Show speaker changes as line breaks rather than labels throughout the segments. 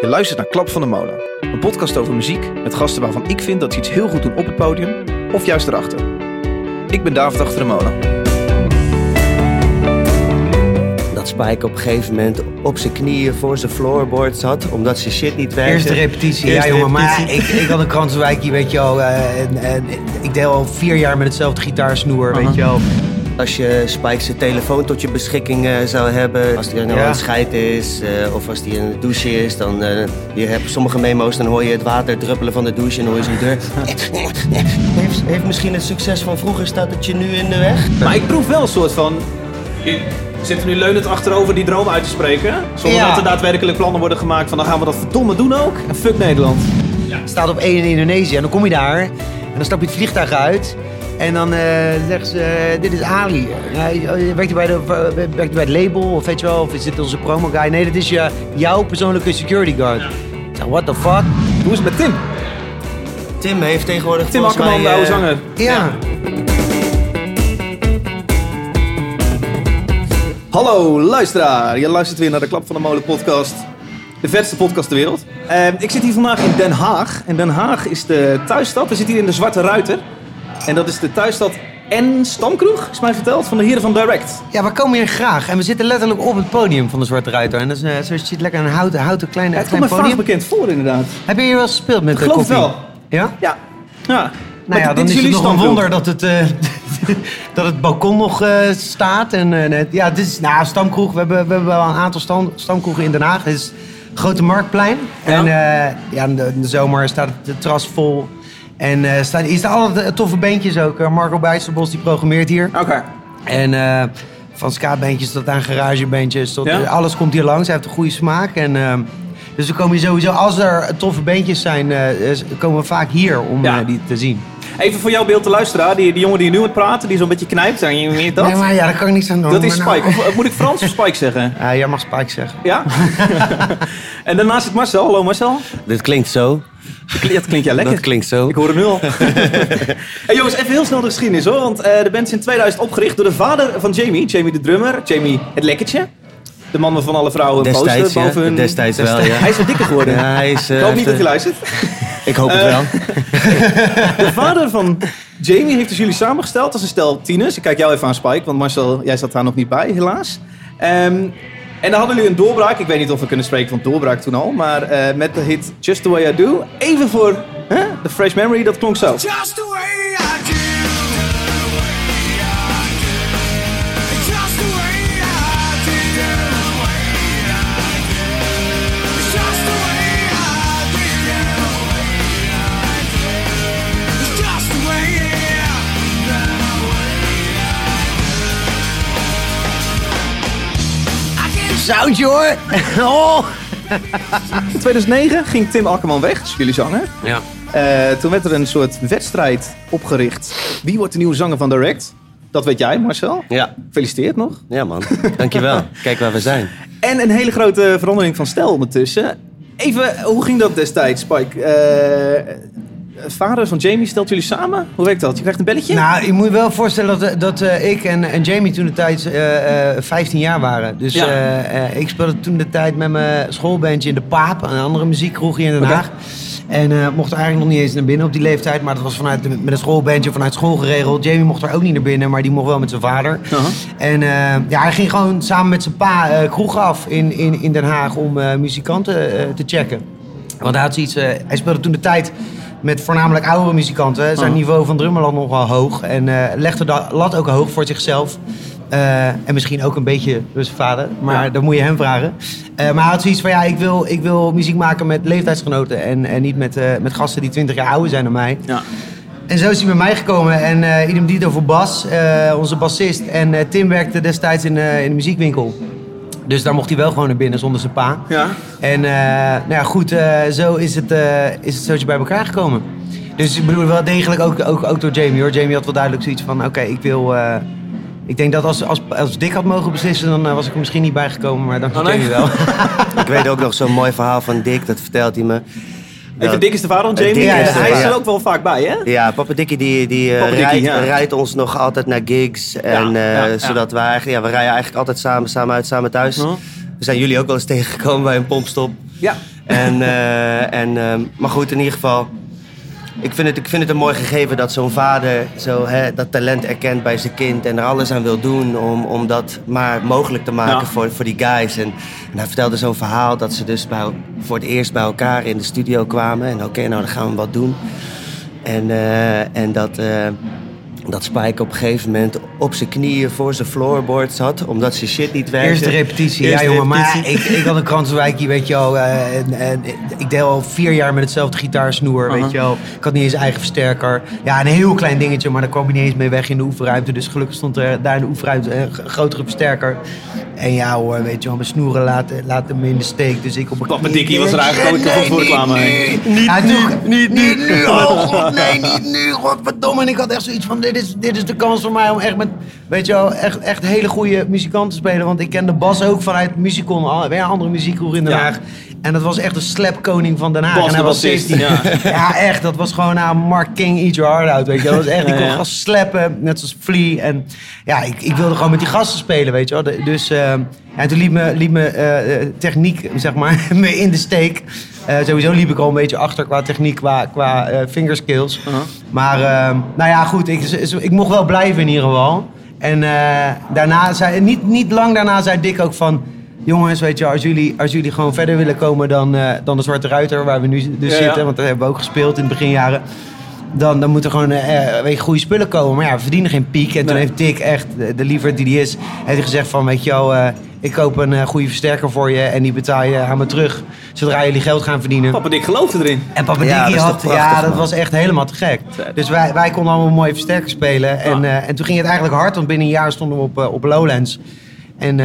Je luistert naar Klap van de Molen. Een podcast over muziek met gasten waarvan ik vind dat ze iets heel goed doen op het podium of juist erachter. Ik ben David achter de molen.
Dat Spike op een gegeven moment op zijn knieën voor zijn floorboard zat, omdat zijn shit niet werkte.
Eerste repetitie,
Eerste
ja jongen. Maar ik, ik had een krantenwijkje, weet je wel. eh, en, en ik deel al vier jaar met hetzelfde gitaarsnoer, weet je wel.
Als je Spike zijn telefoon tot je beschikking eh, zou hebben, als hij nou
Ja.
aan het scheiden is, eh, of als hij in de douche is, dan eh je hebt sommige memo's, dan hoor je het water druppelen van de douche en dan hoor je zijn deur. heeft, heeft misschien het succes van vroeger staat het je nu in de weg?
Maar ik proef wel een soort van... Je zit er nu leunend achterover die droom uit te spreken. Zonder
Ja.
dat er daadwerkelijk plannen worden gemaakt van dan gaan we dat verdomme doen ook. En fuck Nederland.
Staat op één in Indonesië en dan kom je daar en dan stap je het vliegtuig uit. En dan eh zeggen ze, eh, dit is Ali. Eh, werkt, hij bij de, werkt hij bij het label of weet je wel, of is dit onze promo guy? Nee, dit is je, jouw persoonlijke security guard. Ik zeg, what the fuck?
Hoe is het met Tim?
Tim heeft tegenwoordig
Tim Akkerman, de
mij,
oude
eh,
zanger.
Ja.
Hallo luisteraar, je luistert weer naar de Klap van de Molen podcast. De vetste podcast ter wereld. Ik zit hier vandaag in Den Haag. En Den Haag is de thuisstad. We zitten hier in de Zwarte Ruiter. En dat is de thuisstad en stamkroeg, is mij verteld, van de heren van Direct.
Ja, we komen hier graag. En we zitten letterlijk op het podium van de Zwarte Ruiter. En dat is, eh, zoals je ziet, lekker een houten, houten klein,
het komt
klein
me vaag
podium.
bekend voor inderdaad.
Heb je hier wel gespeeld met de
Geloof het
koffie?
wel.
Ja?
Ja. ja.
Nou ja, dan
dit
is het nog een wonder dat het, eh, dat het balkon nog eh, staat. En, net- ja, het is nou, stamkroeg. We hebben, we hebben wel een aantal stam, stamkroegen in Den Haag. Het is Grote Marktplein.
Ja.
En ja, in, de, in de zomer staat het terras vol. En eh staan, hier staan eh, toffe beentjes ook. Eh, Marco Bijsterbos die programmeert hier.
Oké.
En eh, van ska-bandjes tot aan garagebandjes. Tot,
Ja?
alles komt hier langs. Hij heeft een goede smaak. En, dus we komen hier sowieso, als er toffe bandjes zijn, komen we vaak hier om
Ja.
die te zien.
Even voor jouw beeld te luisteren. Die, die jongen die nu aan het praten, die zo'n beetje knijpt. Je weet dat?
Nee, maar ja, daar kan ik niks aan doen.
dat is
Maar nou-
Spike. Of, moet ik Frans of Spike zeggen?
Ja, jij mag Spike zeggen.
Ja? en daarnaast zit Marcel. Hallo Marcel.
Dit klinkt zo.
Dat klinkt ja lekker.
Dat klinkt zo.
Ik hoor het nu al. hey jongens, even heel snel de geschiedenis hoor. Want eh, de band is in 2000 opgericht door de vader van Jamie. Jamie de drummer. Jamie het lekkertje. De man waarvan alle vrouwen een
Destijds,
poster
ja.
boven hun...
Destijds wel, ja.
Hij is wat dikker geworden.
Ja, hij is, eh,
Ik hoop niet
heeft,
dat hij
eh,
luistert.
Ik hoop het
Eh,
wel.
De vader van Jamie heeft dus jullie samengesteld als een stel tieners. Ik kijk jou even aan Spike, want Marcel, jij zat daar nog niet bij, helaas. Ehm, en dan hadden jullie een doorbraak. Ik weet niet of we kunnen spreken van doorbraak toen al. Maar eh, met de hit Just The Way I Do. Even voor hè, de fresh memory, dat klonk zo.
Just the way
Soundje hoor! Oh.
In 2009 ging Tim Akkerman weg, dus jullie zanger.
Ja.
Eh, toen werd er een soort wedstrijd opgericht. Wie wordt de nieuwe zanger van Direct? Dat weet jij, Marcel.
Ja.
Gefeliciteerd nog.
ja, man. Dankjewel. Kijk waar we zijn.
En een hele grote verandering van stijl ondertussen. Even, hoe ging dat destijds, Spike? Eh, vader van Jamie stelt jullie samen? Hoe werkt dat? Je krijgt een belletje?
Nou, je moet je wel voorstellen dat, dat eh, ik en, en Jamie toen de tijd eh, eh, 15 jaar waren. Dus
Ja.
eh, eh, ik speelde toen de tijd met mijn schoolbandje in de Paap, een andere muziekkroeg hier in Den. Haag. En eh, mocht er eigenlijk nog niet eens naar binnen op die leeftijd, maar dat was vanuit de, met een schoolbandje vanuit school geregeld. Jamie mocht er ook niet naar binnen, maar die mocht wel met zijn vader.
Aha.
En eh, ja, hij ging gewoon samen met zijn pa eh kroeg af in, in, in Den Haag om eh, muzikanten eh, te checken. Want hij had zoiets, eh, hij speelde toen de tijd met voornamelijk oudere muzikanten. Zijn
Oh.
niveau van drummerland nog wel hoog. En eh, legde de lat ook hoog voor zichzelf. Eh, en misschien ook een beetje door zijn vader. Maar
Ja.
dat moet je hem vragen. Eh, maar hij had zoiets van, ja, ik wil, ik wil muziek maken met leeftijdsgenoten. En, en niet met, met gasten die 20 jaar ouder zijn dan mij.
Ja.
En zo is hij bij mij gekomen. En idem dito voor Bas, onze bassist. En Tim werkte destijds in, in de muziekwinkel. Dus daar mocht hij wel gewoon naar binnen zonder zijn pa.
Ja.
En eh, nou ja, goed, eh, zo is het, eh is het zootje bij elkaar gekomen. Dus ik bedoel wel degelijk ook, ook, ook door Jamie hoor. Jamie had wel duidelijk zoiets van, oké, ik wil... eh, ik denk dat als, als, als Dick had mogen beslissen, dan was ik er misschien niet bij gekomen. Maar dank je
Oh, nee?
Jamie wel.
Ik weet ook nog zo'n mooi verhaal van Dick, dat vertelt hij me.
Even Dick is de vader van Jamie.
Dick
Ja,
is de
hij is er ook wel vaak bij, hè?
Ja, Papa Dikkie die, die eh,
Papa
rijdt,
ja.
rijdt ons nog altijd naar gigs. En, eh. Zodat we eigenlijk, ja, we rijden eigenlijk altijd samen, samen uit, samen thuis.
Mhm.
We zijn jullie ook wel eens tegengekomen bij een pompstop.
Ja.
En, eh, en, ehm, maar goed, in ieder geval. Ik vind het, ik vind het een mooi gegeven dat zo'n vader zo, hè, dat talent erkent bij zijn kind. En er alles aan wil doen om, om dat maar mogelijk te maken
Ja.
voor, voor die guys. En, en hij vertelde zo'n verhaal dat ze dus bij, voor het eerst bij elkaar in de studio kwamen. En oké, nou dan gaan we wat doen. En, eh, en dat, eh, dat Spike op een gegeven moment op zijn knieën voor zijn floorboard zat. Omdat zijn shit niet werkte.
Eerste repetitie,
Eerste
ja jongen. Maar ik, ik had een krantenwijkje, weet je wel. eh, en, en, ik deel al vier jaar met hetzelfde gitaarsnoer, weet je wel. Ik had niet eens eigen versterker. Ja, een heel klein dingetje, maar daar kwam je niet eens mee weg in de oefenruimte. Dus gelukkig stond er daar in de oefenruimte een grotere versterker. En ja hoor, weet je wel, mijn snoeren laten, laten me in de steek. Dus ik op een
Papa Dickie was er eigenlijk ooit nog voor reclame.
Niet nu, niet nu, niet nu. Oh god, nee, niet nu. Godverdomme. En ik had echt zoiets van, dit is, dit is de kans voor mij om echt met, weet je wel, echt, echt hele goede muzikanten te spelen. Want ik ken de Bas ook vanuit al- weer andere muziekroer in Den
Ja.
En dat was echt de slapkoning van Den Haag.
Bas
en hij was
bassist,
16.
ja.
Ja. echt. Dat was gewoon, nou, Mark King, eat your heart out, weet je. Dat was echt, ik kon
Ja,
slappen, net zoals Flea. En ja, ik, ik wilde gewoon met die gasten spelen, weet je wel. Dus, ja, toen liep me, liep me eh, eh, techniek, zeg maar, me in de steek. Sowieso liep ik al een beetje achter qua techniek, qua, qua fingerskills.
Uh-huh.
Maar, eh, nou ja, goed, ik, ik mocht wel blijven in ieder geval. En daarna zei, niet, niet lang daarna zei Dick ook van... Jongens, weet je, als jullie, als jullie gewoon verder willen komen dan, eh, dan de Zwarte Ruiter, waar we nu dus
Ja, ja.
zitten, want dat hebben we ook gespeeld in de beginjaren. Dan, dan moeten gewoon eh, weet je, goede spullen komen. Maar ja, we verdienen geen piek. En toen heeft Dick echt, de, de liever die die is, heeft hij gezegd van, weet je wel, eh, ik koop een eh, goede versterker voor je en die betaal je aan me terug. Zodra jullie geld gaan verdienen.
Papa Dick geloofde erin.
En Papa
Ja, is
had,
prachtig,
ja, dat
man.
was echt helemaal te gek. Dus wij, wij konden allemaal mooie versterkers spelen. En, eh, en toen ging het eigenlijk hard, want binnen een jaar stonden we op, op Lowlands. En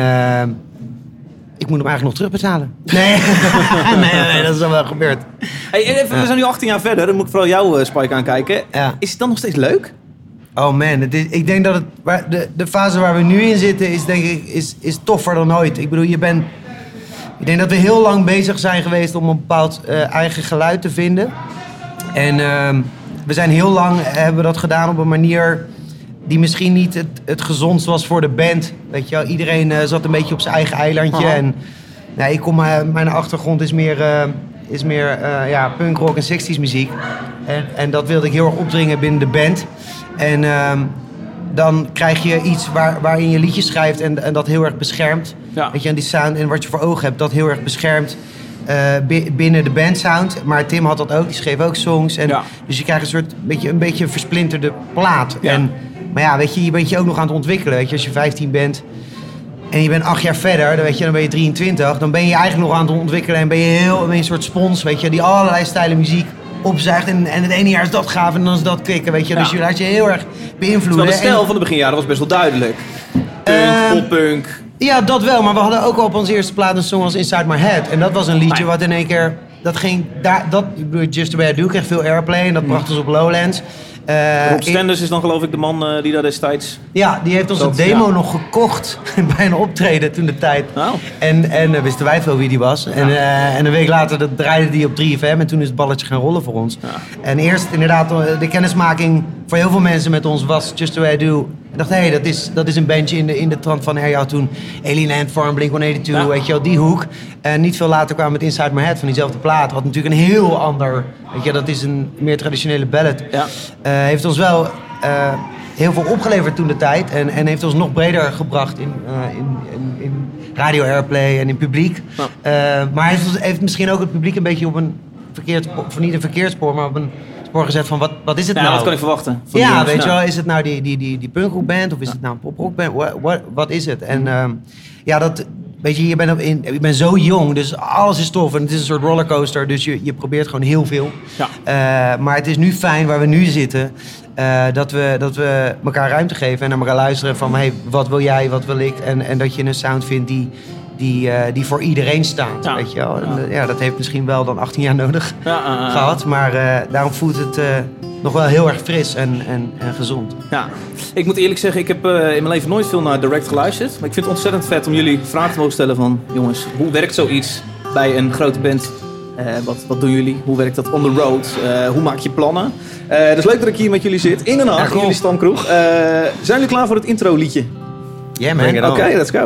ik moet hem eigenlijk nog terugbetalen. Nee, nee, nee, nee, dat is al wel gebeurd.
Hey, even, we zijn nu 18 jaar verder. Dan moet ik vooral jou, uh, Spike, aankijken.
Ja.
Is het dan nog steeds leuk?
Oh man, het is, ik denk dat het, waar- de, de fase waar we nu in zitten is denk ik is, is toffer dan ooit. Ik bedoel, je bent, ik denk dat we heel lang bezig zijn geweest om een bepaald eh, eigen geluid te vinden. En ehm, we zijn heel lang, hebben we dat gedaan op een manier die misschien niet het, het gezondst was voor de band. Weet je wel, iedereen eh, zat een beetje op zijn eigen eilandje.
Aha.
En nou, ik kom, eh, mijn achtergrond is meer, eh, is meer ja, punkrock en 60s muziek. En, en dat wilde ik heel erg opdringen binnen de band. En ehm, dan krijg je iets waar, waarin je liedjes schrijft en, en dat heel erg beschermt.
Ja.
Weet je, en die sound en wat je voor ogen hebt, dat heel erg beschermt bi- binnen de bandsound. Maar Tim had dat ook, die schreef ook songs. En,
Ja.
Dus je krijgt een soort beetje, een beetje een versplinterde plaat.
Ja.
En, maar ja, weet je, je bent je ook nog aan het ontwikkelen. Weet je, als je 15 bent en je bent acht jaar verder, dan, weet je, dan ben je 23. Dan ben je eigenlijk nog aan het ontwikkelen en ben je heel ben je een soort spons, weet je, die allerlei stijlen muziek opzuigt. En, en het ene jaar is dat gaaf en dan is dat kicken, weet je.
Ja.
Dus je laat je heel erg beïnvloeden.
De
En-
stijl van de beginjaren was best wel duidelijk. Punk,
Ehm,
poppunk.
Ja, dat wel. Maar we hadden ook al op onze eerste plaat een song als Inside My Head. En dat was een liedje wat in één keer... Dat ging daar... Dat, ik bedoel, Just The Way I Do kreeg veel airplay. En dat bracht ons op Lowlands. Eh,
Rob Stenders is dan geloof ik de man eh, die daar destijds...
ja, die heeft onze demo
ja.
nog gekocht bij een optreden toen de tijd.
Oh.
En, en eh, wisten wij veel wie die was. En, eh, en een week later dat draaide die op 3FM en toen is het balletje gaan rollen voor ons. En eerst inderdaad, de kennismaking voor heel veel mensen met ons was Just The Way I Do. Ik dacht, hé, hey, dat, is, dat is een bandje in de, in de trant van, ja, toen Alien Ant Farm, Blink-182,
Ja.
weet je wel, die hoek. En niet veel later kwamen we met Inside My Head van diezelfde plaat. Wat natuurlijk een heel ander, weet je, dat is een meer traditionele ballad.
Ja.
Eh, heeft ons wel eh, heel veel opgeleverd toen de tijd. En, en heeft ons nog breder gebracht in, eh, in, in, in radio airplay en in publiek.
Ja.
Maar heeft, heeft misschien ook het publiek een beetje op een verkeerd spoor, of niet een verkeerd spoor, maar op een spoor gezet van wat, wat is het
Ja,
nou?
wat kan ik verwachten? van
Ja, weet je
Ja.
wel, is het nou die, die, die, die punkrockband of is het nou een poprockband? Wat, is het? En ehm, ja, dat, weet je, je bent, in, je bent zo jong, dus alles is tof en het is een soort rollercoaster, dus je, je probeert gewoon heel veel.
Ja.
Eh, maar het is nu fijn waar we nu zitten, eh, dat, we, dat we elkaar ruimte geven en naar elkaar luisteren van, hey, wat wil jij, wat wil ik? En, en dat je een sound vindt die, die, eh, die voor iedereen staat,
Ja.
weet je wel.
Ja.
ja, dat heeft misschien wel dan 18 jaar nodig
Ja, eh, eh,
gehad, maar daarom voelt het nog wel heel erg fris en, en, en gezond.
Ja, ik moet eerlijk zeggen, ik heb in mijn leven nooit veel naar Direct geluisterd. Maar ik vind het ontzettend vet om jullie vragen te mogen stellen van... Jongens, hoe werkt zoiets bij een grote band? Wat, wat doen jullie? Hoe werkt dat on the road? Hoe maak je plannen? Het is leuk dat ik hier met jullie zit. In Haag,
Ja,
in jullie stamkroeg. Zijn jullie klaar voor het intro liedje?
Ja,
it
man.
Oké, let's go.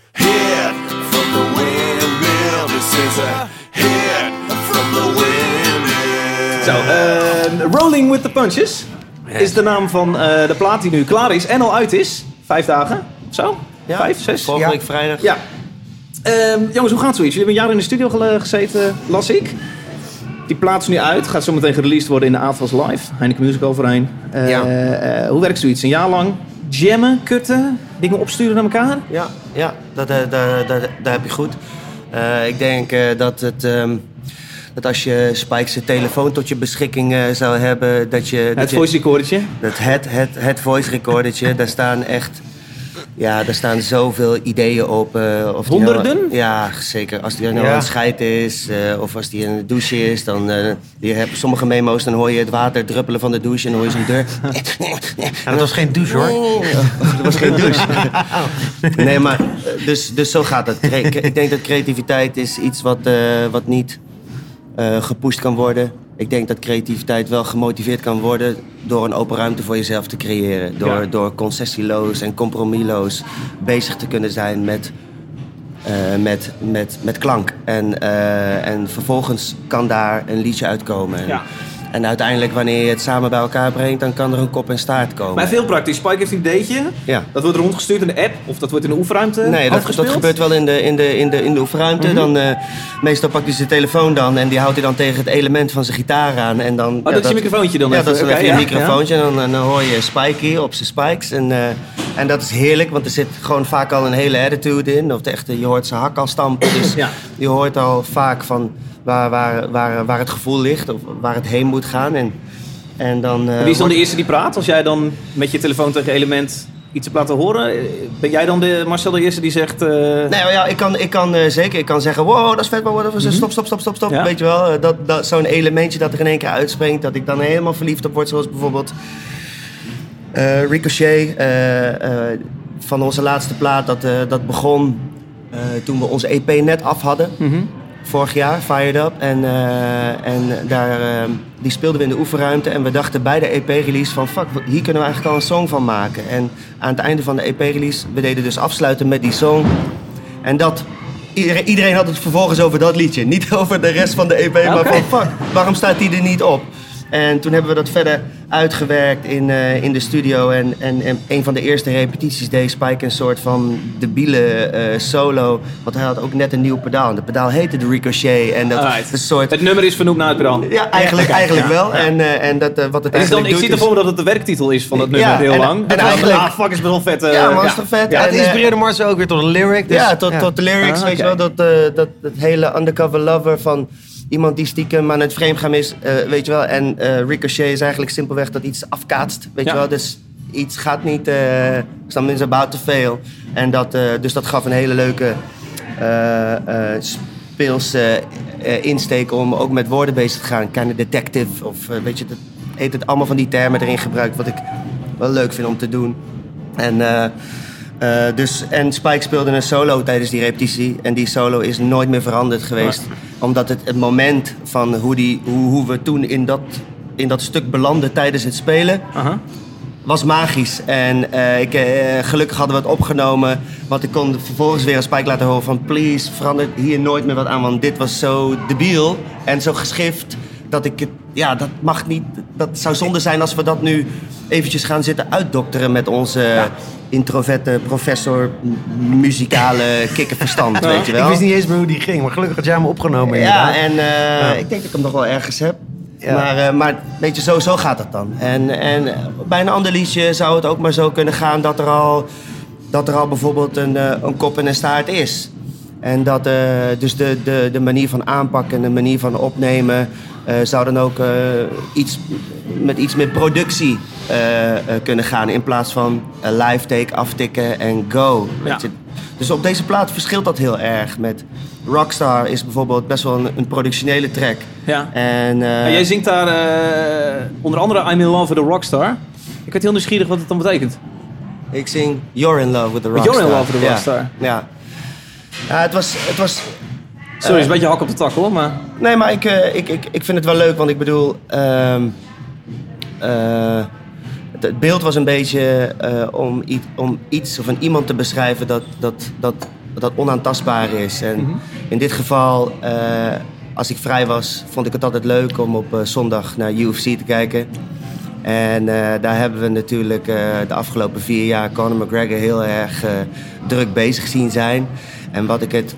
the Windmill. This is a hit from the Windmill.
Zo, eh, Rolling with the Punches is de naam van eh, de plaat die nu klaar is en al uit is. Vijf dagen, of zo?
Ja,
Vijf, zes?
Volgende
Ja.
week vrijdag.
Ja. Ehm, jongens, hoe gaat zoiets? Jullie hebben een jaar in de studio gezeten, las ik. Die plaat is nu uit. Gaat zo meteen gereleased worden in de AFAS Live. Heineken Music overheen. Eh,
Ja.
eh, hoe werkt zoiets? Een jaar lang jammen, kutten, dingen opsturen naar elkaar?
Ja, ja dat, eh, daar, daar, daar heb je goed. Eh, ik denk eh, dat, het, ehm, dat als je Spike's telefoon tot je beschikking eh, zou hebben, dat je... dat
Het
je-
voice recordertje.
Dat het, het, het voice recordertje, daar staan echt... Ja, daar staan zoveel ideeën op. eh, of die
Honderden?
nou- ja, zeker. Als die nou
Ja.
aan het scheiden is, eh, of als die in de douche is, dan... eh je hebt sommige memo's, dan hoor je het water druppelen van de douche en dan hoor je zo'n deur.
Ja, dat was geen douche hoor.
Dat was geen douche. nee, maar dus, dus zo gaat het. Ik denk dat creativiteit is iets wat, wat niet gepusht kan worden. Ik denk dat creativiteit wel gemotiveerd kan worden door een open ruimte voor jezelf te creëren. Door,
Ja.
door concessieloos en compromisloos bezig te kunnen zijn met, eh, met, met, met klank. En, eh, en vervolgens kan daar een liedje uitkomen.
Ja.
En uiteindelijk, wanneer je het samen bij elkaar brengt, dan kan er een kop en staart komen.
Maar veel praktisch. Spike heeft een ideetje.
Ja.
Dat wordt rondgestuurd in de app. Of dat wordt in de oefenruimte
Nee, dat, gebeurt wel in de, in de, in de, in de oefenruimte. dan, eh, meestal pakt hij zijn telefoon dan en die houdt hij dan tegen het element van zijn gitaar aan. En dan,
Oh, dat is je microfoontje dan
Ja,
even.
dat is even
ja,
microfoontje. En dan, en dan hoor je Spikey op zijn spikes. En, eh, en dat is heerlijk, want er zit gewoon vaak al een hele attitude in. Of de echte, je hoort zijn hak al stampen. Dus
Ja.
je hoort al vaak van waar, waar, waar, waar het gevoel ligt of waar het heen moet gaan. En, en dan, eh,
En Wie is dan de eerste die praat? Als jij dan met je telefoon tegen element iets hebt laten horen. eh, Ben jij dan de Marcel de eerste die zegt... eh,
Nee, ja, ik kan, ik kan zeker ik kan zeggen, wow, dat is vet, maar wat stop, stop, stop, stop, stop.
Mhm. Ja.
Weet je wel, dat, dat, zo'n elementje dat er in één keer uitspringt, dat ik dan helemaal verliefd op word. Zoals bijvoorbeeld Ricochet van onze laatste plaat, dat, dat begon toen we onze EP net af hadden.
Mhm.
Vorig jaar, Fired Up. En, eh, en daar, eh, die speelden we in de oefenruimte. En we dachten bij de EP-release van... fuck, hier kunnen we eigenlijk al een song van maken. En aan het einde van de EP-release... we deden dus afsluiten met die song. En dat... Iedereen, iedereen had het vervolgens over dat liedje. Niet over de rest van de EP, maar van fuck, waarom staat die er niet op? En toen hebben we dat verder uitgewerkt in, eh, in de studio. En, en, en een van de eerste repetities deed Spike een soort van debiele eh, solo. Want hij had ook net een nieuw pedaal. En de pedaal heette de Ricochet. En dat een soort...
Het nummer is vernoemd naar het pedaal.
Ja, eigenlijk, eigenlijk
ja,
wel.
ja.
En, eh, en dat, eh, wat het
Het is dan, ik zie ervoor dat het de werktitel is van het nummer
Ja,
heel
en-
lang.
en
Dat is
eigenlijk-
Ah, fuck, is wel vet.
Ja, man, is toch vet?
Ja,
het
En,
inspireerde Marcel ook weer tot een lyric. Dus,
ja, tot, tot de lyrics,
Ah,
weet je wel. Dat, eh, dat, dat hele undercover lover van iemand die stiekem aan het vreemdgaan is, eh, weet je wel. En eh, Ricochet is eigenlijk simpelweg dat iets afkaatst, weet
Ja.
je wel. Dus iets gaat niet, eh something is about to fail. En dat, dus dat gaf een hele leuke speelse insteek om ook met woorden bezig te gaan. Kind of detective, of weet je, dat heet het allemaal van die termen erin gebruikt, wat ik wel leuk vind om te doen. En, eh, dus, en Spike speelde een solo tijdens die repetitie. En die solo is nooit meer veranderd geweest. Omdat het, het moment van hoe, die, hoe, hoe we toen in dat, in dat stuk belanden tijdens het spelen... Was magisch. En eh, ik, eh, gelukkig hadden we het opgenomen. Want ik kon vervolgens weer een Spike laten horen van... please, verander hier nooit meer wat aan. Want dit was zo debiel en zo geschift... dat ik het... Ja, dat mag niet... Dat zou zonde zijn als we dat nu eventjes gaan zitten uitdokteren... met onze introverte professor muzikale kikkerverstand, weet je wel.
Ik wist niet eens meer hoe die ging, maar gelukkig had jij hem opgenomen.
Ja, en eh,
Ja.
ik denk dat ik hem nog wel ergens heb.
Ja.
Maar, eh, maar weet je, zo, zo gaat het dan. En, en bij een ander liedje zou het ook maar zo kunnen gaan dat er al, dat er al bijvoorbeeld een, eh, een kop en een staart is. En dat dus de, de, de manier van aanpakken en de manier van opnemen zou dan ook iets, met iets meer productie kunnen gaan. In plaats van een live take aftikken en go.
Ja.
Weet je, dus op deze plaat verschilt dat heel erg. Met Rockstar is bijvoorbeeld best wel een, een productionele track.
Ja.
En, eh,
En jij zingt daar eh, onder andere I'm in love with a rockstar. Ik werd heel nieuwsgierig wat het dan betekent.
Ik zing You're in love with the
You're
rockstar.
in love with
Ja,
rockstar.
Ja. ja het was... Het was
Sorry, is een beetje hak op de tak hoor, maar...
Nee, maar ik, eh, ik, ik, ik vind het wel leuk, want ik bedoel... ehm, eh, het, beeld was een beetje eh, om, i- om iets of een iemand te beschrijven dat, dat, dat, dat onaantastbaar is. En in dit geval, eh, als ik vrij was, vond ik het altijd leuk om op eh, zondag naar UFC te kijken. En daar hebben we natuurlijk de afgelopen vier jaar Conor McGregor heel erg druk bezig zien zijn. En wat ik het,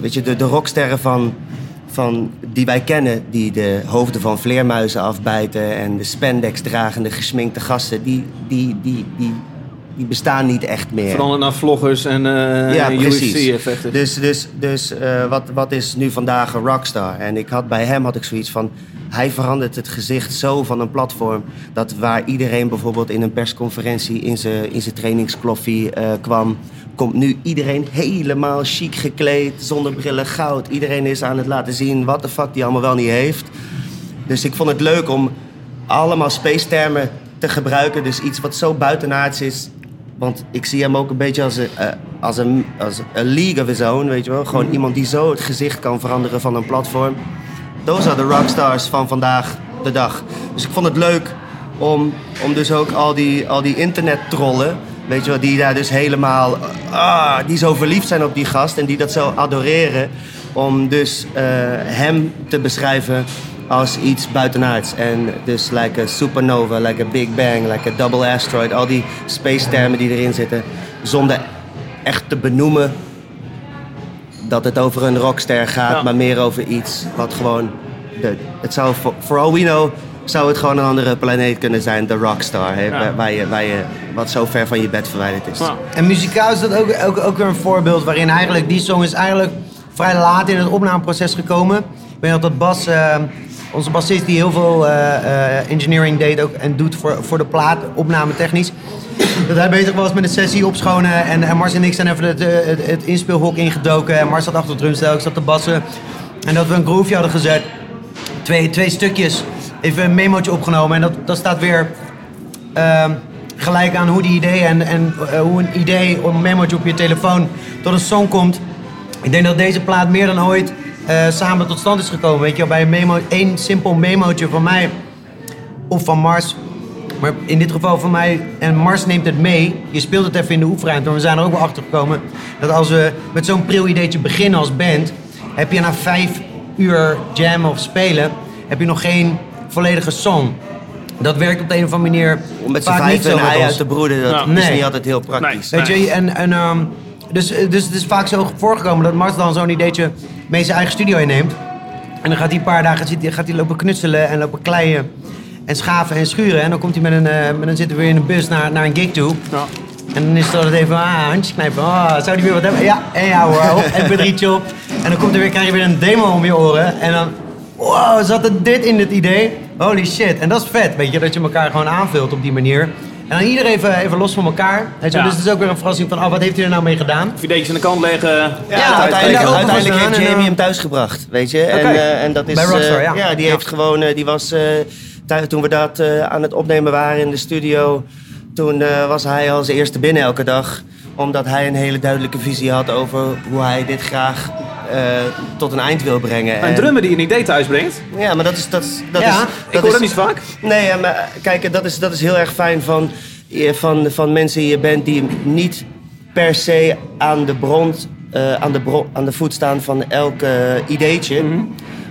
weet je, de, de rocksterren van, van, die wij kennen, die de hoofden van vleermuizen afbijten en de spandex dragende gesminkte gasten, die, die, die, die, die bestaan niet echt meer.
Veranderd naar vloggers en eh
Ja, precies.
UFC-effecten.
Dus, dus, dus eh, wat, wat is nu vandaag een rockstar? En ik had, bij hem had ik zoiets van... Hij verandert het gezicht zo van een platform... dat waar iedereen bijvoorbeeld in een persconferentie... in zijn in zijn trainingskloffie eh, kwam... komt nu iedereen helemaal chic gekleed... zonder brillen, goud. Iedereen is aan het laten zien wat de fuck die allemaal wel niet heeft. Dus ik vond het leuk om allemaal space-termen te gebruiken. Dus iets wat zo buitenaards is. Want ik zie hem ook een beetje als een, eh, als een, als een league of his own, weet je wel. Gewoon iemand die zo het gezicht kan veranderen van een platform. Those are the rockstars van vandaag de dag. Dus ik vond het leuk om, om dus ook al die, al die internet-trollen... Weet je wel, die daar dus helemaal... Ah, die zo verliefd zijn op die gast en die dat zo adoreren... om dus eh, hem te beschrijven als iets buitenaards. En dus like a supernova, like a big bang, like a double asteroid. Al die space termen die erin zitten. Zonder echt te benoemen dat het over een rockster gaat,
Ja.
maar meer over iets wat gewoon... De, het zou, for, for all we know, zou het gewoon een andere planeet kunnen zijn, de rockstar. Hè,
Ja.
waar, waar je, waar je, wat zo ver van je bed verwijderd is.
Ja.
En muzikaal is dat ook, ook, ook weer een voorbeeld waarin eigenlijk die song is eigenlijk vrij laat in het opnameproces gekomen. Ik weet nog dat Bas, eh, onze bassist die heel veel eh, eh, engineering deed ook en doet voor, voor de plaat, opname technisch. Dat hij bezig was met een sessie opschonen en, en Mars en ik zijn even het, eh, het, inspeelhok ingedoken. En Mars zat achter het drumstel, ik zat te bassen. En dat we een groove hadden gezet. Twee, twee stukjes. Even een memootje opgenomen en dat, dat staat weer Ehm, gelijk aan hoe die idee en, en eh, hoe een idee of een memootje op je telefoon tot een song komt. Ik denk dat deze plaat meer dan ooit eh, samen tot stand is gekomen. Weet je, bij een memo, één simpel memootje van mij of van Mars. Maar in dit geval van mij, en Mars neemt het mee. Je speelt het even in de oefenruimte. Maar we zijn er ook wel achter gekomen dat als we met zo'n pril ideetje beginnen als band, heb je na vijf uur jam of spelen, heb je nog geen volledige song. Dat werkt op de een of andere manier
Om met z'n
vaak niet
vijf
met
ei uit te broeden, dat is
Nee.
niet altijd heel praktisch.
Nee.
Weet je, en, en, ehm, dus, dus het is vaak zo voorgekomen dat Mars dan zo'n ideetje mee zijn eigen studio inneemt. En dan gaat hij een paar dagen zitten, gaat hij lopen knutselen en lopen kleien en schaven en schuren. En dan komt hij met een, eh, met, dan zitten we weer in een bus naar, naar een gig toe.
Ja.
En dan is het altijd even, ah, handjes knijpen. Ah, zou die weer wat hebben? Ja, en ja hoor, op, mp3'tje op. En dan komt er weer, krijg je weer een demo om je oren. En dan, wow, zat er dit in het idee? Holy shit. En dat is vet, weet je, dat je elkaar gewoon aanvult op die manier. En dan iedereen even, even los van elkaar. Weet je,
Ja.
Dus het is ook weer een verrassing van, oh, wat heeft hij er nou mee gedaan?
Videetjes aan de kant leggen.
Ja,
Ja,
uiteindelijk,
en
uiteindelijk heeft
en,
Jamie
eh,
hem thuisgebracht, weet je. En, eh, en dat is...
Bij Rockstar,
eh,
ja.
die
Ja.
heeft gewoon... eh, die was... toen we dat eh, aan het opnemen waren in de studio... Toen eh, was hij als eerste binnen elke dag. Omdat hij een hele duidelijke visie had over hoe hij dit graag eh, tot een eind wil brengen.
Een
En-
drummer die een idee thuis brengt.
Ja, maar dat is... Dat, is- dat
Ja,
is,
ik
Ik
dat
hoor
is-
dat niet vaak.
Nee, ja, maar kijk, dat is, dat is heel erg fijn van, van, van mensen in je band die niet per se aan de bron, aan, de bron aan de voet staan van elk ideetje.
Mhm.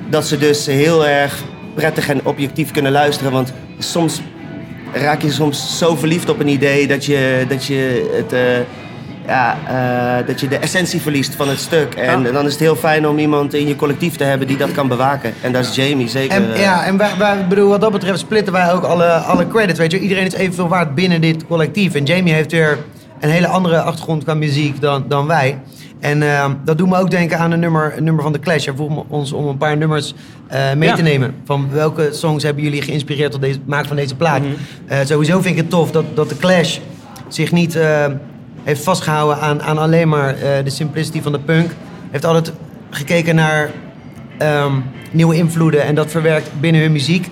Dat ze dus heel erg prettig en objectief kunnen luisteren. Want soms raak je soms zo verliefd op een idee dat je, dat je het. eh, ja, eh, dat je de essentie verliest van het stuk. En
Ja.
dan is het heel fijn om iemand in je collectief te hebben die dat kan bewaken. En dat is Jamie, zeker.
En, ja, en wij, wij, bedoel, wat dat betreft splitten wij ook alle, alle credits. Weet je. Iedereen is evenveel waard binnen dit collectief. En Jamie heeft weer een hele andere achtergrond qua muziek dan, dan wij. En eh, dat doet me ook denken aan een nummer, een nummer van The Clash. Hij vroeg me- ons om een paar nummers eh, mee
Ja.
te nemen. Van welke songs hebben jullie geïnspireerd tot deze, het maken van deze plaat?
Mhm.
Eh, sowieso vind ik het tof dat, dat The Clash zich niet... eh, heeft vastgehouden aan, aan alleen maar de simplicity van de punk. Heeft altijd gekeken naar ehm, nieuwe invloeden en dat verwerkt binnen hun muziek.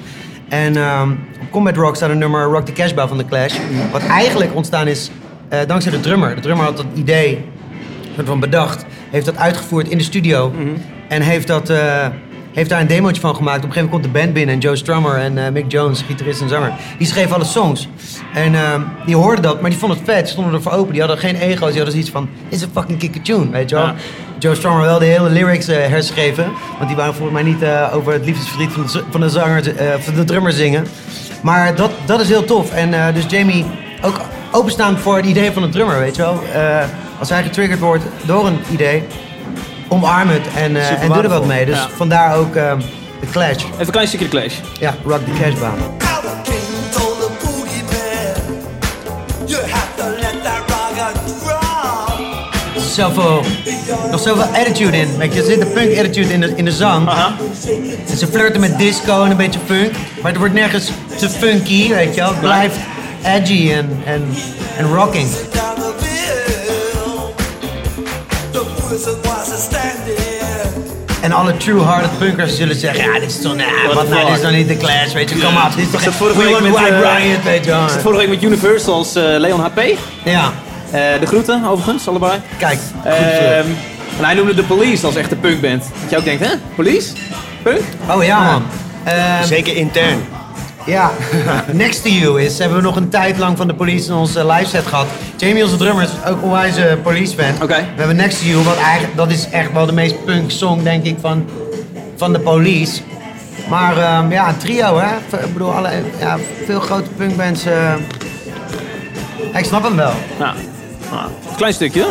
En ehm, op Combat Rock staat een nummer Rock the Cashbow van The Clash. Wat eigenlijk ontstaan is dankzij de drummer. De drummer had dat idee soort van bedacht. Heeft dat uitgevoerd in de studio. En heeft, dat, eh, heeft daar een demootje van gemaakt. Op een gegeven moment komt de band binnen. En Joe Strummer en eh, Mick Jones, gitarist en zanger. Die schreven alle songs. En ehm, die hoorden dat, maar die vonden het vet. Die stonden ervoor open. Die hadden geen ego's. Die hadden zoiets van, dit is een fucking kicker tune, weet je wel.
Ja.
Joe Strummer wel de hele lyrics eh, herschreven. Want die waren volgens mij niet over het liefdesverdriet van de, van de zanger, van de drummer zingen. Maar dat, dat is heel tof. En dus Jamie ook openstaan voor het idee van de drummer, weet je wel. Als hij getriggerd wordt door een idee, omarm het en, eh, en doe er wat mee. Dus
Ja.
vandaar ook eh, de Clash.
Even een klein stukje de Clash.
Ja, Rock the. Er zit zoveel, nog zoveel attitude in. Weet je, er zit een punk attitude in de, in de zang.
Aha.
En ze flirten met disco en een beetje funk. Maar het wordt nergens te funky, weet je wel. Het blijft edgy en, en, en rocking. En alle true-hearted punkers zullen zeggen... Ja, dit is toch...
What
wat nou, dit is nog niet de Clash, weet je. Kom op, dit is toch...
vorige
We
week
want
met,
White Riot, weet je wel.
Ik zat vorige week met Universal als eh, Leon HP.
Ja,
Eh, de groeten, overigens, allebei.
kijk. goed
Ehm, en hij noemde de Police als echte punkband. Dat je ook denkt, hè? Police? Punk?
Oh ja, man. Ehm,
Zeker intern.
Ja, Next to You is, hebben we nog een tijd lang van de police in onze live set gehad. Jamie, onze drummer, is ook onwijs een police fan.
Oké.
We hebben Next to You, wat eigenlijk, dat is echt wel de meest punk song, denk ik, van, van de police. Maar ehm, ja, een trio, hè. V- Ik bedoel, alle, ja, veel grote punkbands. ja, ik snap hem wel.
Ja. Nou, een klein stukje.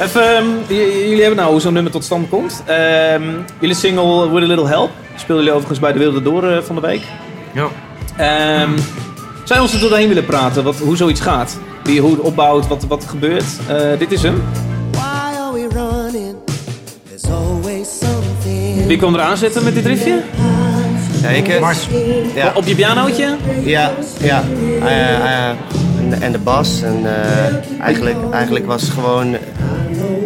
Even, ehm, jullie hebben nou hoe zo'n nummer tot stand komt. Ehm, jullie single With a Little Help speelden jullie overigens bij de Wilde Door eh, van de week.
Ja.
Ehm zou je ons er doorheen willen praten, wat, hoe zoiets gaat? Wie, hoe het opbouwt, wat, wat er gebeurt. Eh, dit is hem.
Why are we running? There's always something.
Wie kwam er aanzetten met dit riffje?
Ja, ik, eh,
Mars.
ja,
Op je pianootje?
ja, ja. Eh, eh, en de- en de bas. En eh, eigenlijk, eigenlijk was het gewoon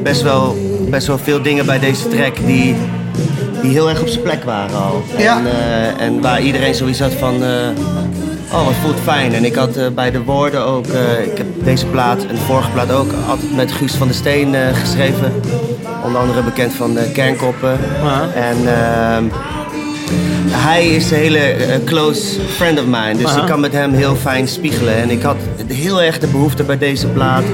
best wel, best wel veel dingen bij deze track die, die heel erg op zijn plek waren al.
Ja.
En, eh, en waar iedereen zoiets had van, eh, oh wat voelt fijn. En ik had eh, bij de woorden ook, ik heb deze plaat en de vorige plaat ook altijd met Guus van der Steen geschreven. Onder andere bekend van de Kernkoppen. En ehm, hij is een hele close friend of mine. Dus ik kan met hem heel fijn spiegelen. En ik had heel erg de behoefte bij deze plaat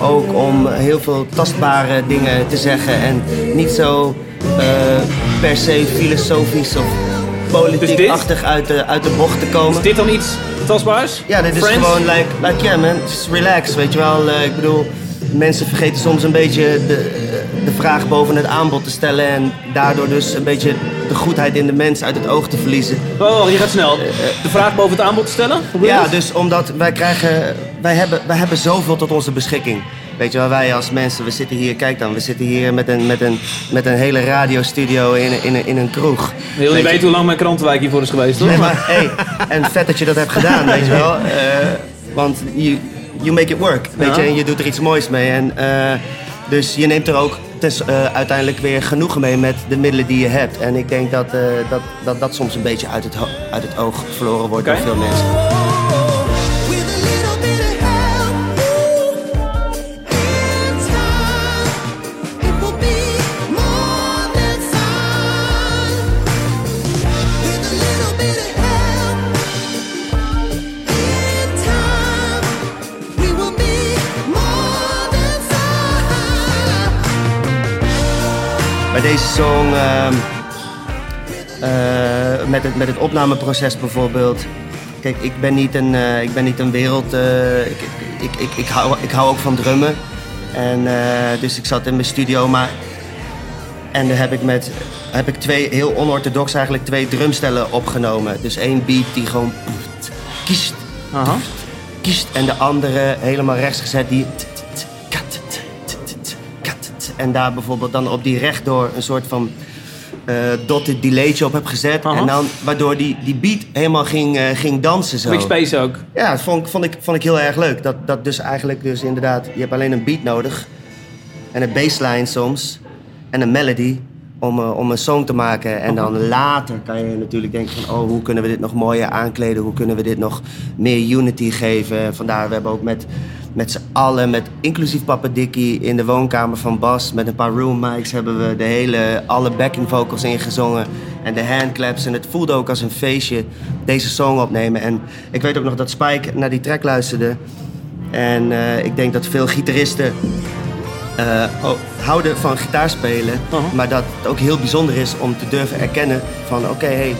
ook om heel veel tastbare dingen te zeggen. En niet zo eh, per se filosofisch of politiek-achtig uit de, uit de bocht te komen.
Is dit dan iets tastbaars?
Ja, dit is gewoon like, like yeah man, just relax, weet je wel. Eh, ik bedoel, mensen vergeten soms een beetje de, de vraag boven het aanbod te stellen en daardoor dus een beetje de goedheid in de mens uit het oog te verliezen.
Oh, je gaat snel. De vraag boven het aanbod te stellen?
Ja,
dat?
dus omdat wij krijgen, wij hebben, wij hebben zoveel tot onze beschikking. Weet je wel, wij als mensen, we zitten hier, kijk dan, we zitten hier met een, met een, met een hele radiostudio in, een- in, in een kroeg.
Je wil niet weten hoe lang mijn krantenwijk hiervoor is geweest, hoor.
Nee, maar hey, en vet dat je dat hebt gedaan, weet je wel. Eh, want you, you make it work, weet
Ja.
je. En je doet er iets moois mee. En, eh, dus je neemt er ook tes- eh, uiteindelijk weer genoegen mee met de middelen die je hebt. En ik denk dat eh, dat, dat, dat soms een beetje uit het, uit het oog verloren wordt door veel mensen. Deze song, ehm, eh, met, het, met het opnameproces bijvoorbeeld. Kijk, ik ben niet een, eh, ik ben niet een wereld. eh, ik, ik, ik, ik, hou, ik hou ook van drummen. En, dus ik zat in mijn studio, maar. En daar heb ik met. Heb ik twee, heel onorthodox eigenlijk, twee drumstellen opgenomen. Dus één beat die gewoon kiest, kiest. En de andere helemaal rechts gezet die. En daar bijvoorbeeld dan op die rechtdoor een soort van eh dotted delaytje op heb gezet. En dan, waardoor die, die beat helemaal ging, eh, ging dansen zo.
Quick Space ook.
Ja, dat vond, ik- vond, ik, vond ik heel erg leuk. Dat, dat dus eigenlijk dus inderdaad, je hebt alleen een beat nodig. En een bassline soms. En een melody om, eh, om een song te maken. En dan later kan je natuurlijk denken van... oh, hoe kunnen we dit nog mooier aankleden? Hoe kunnen we dit nog meer unity geven? Vandaar, we hebben ook met, met z'n allen... Met, inclusief Papa Dickie in de woonkamer van Bas... met een paar room mics hebben we de hele... alle backing vocals ingezongen. En de handclaps. En het voelde ook als een feestje deze song opnemen. En ik weet ook nog dat Spike naar die track luisterde... En eh, ik denk dat veel gitaristen eh, oh, houden van gitaarspelen. Maar dat het ook heel bijzonder is om te durven erkennen van oké, hey,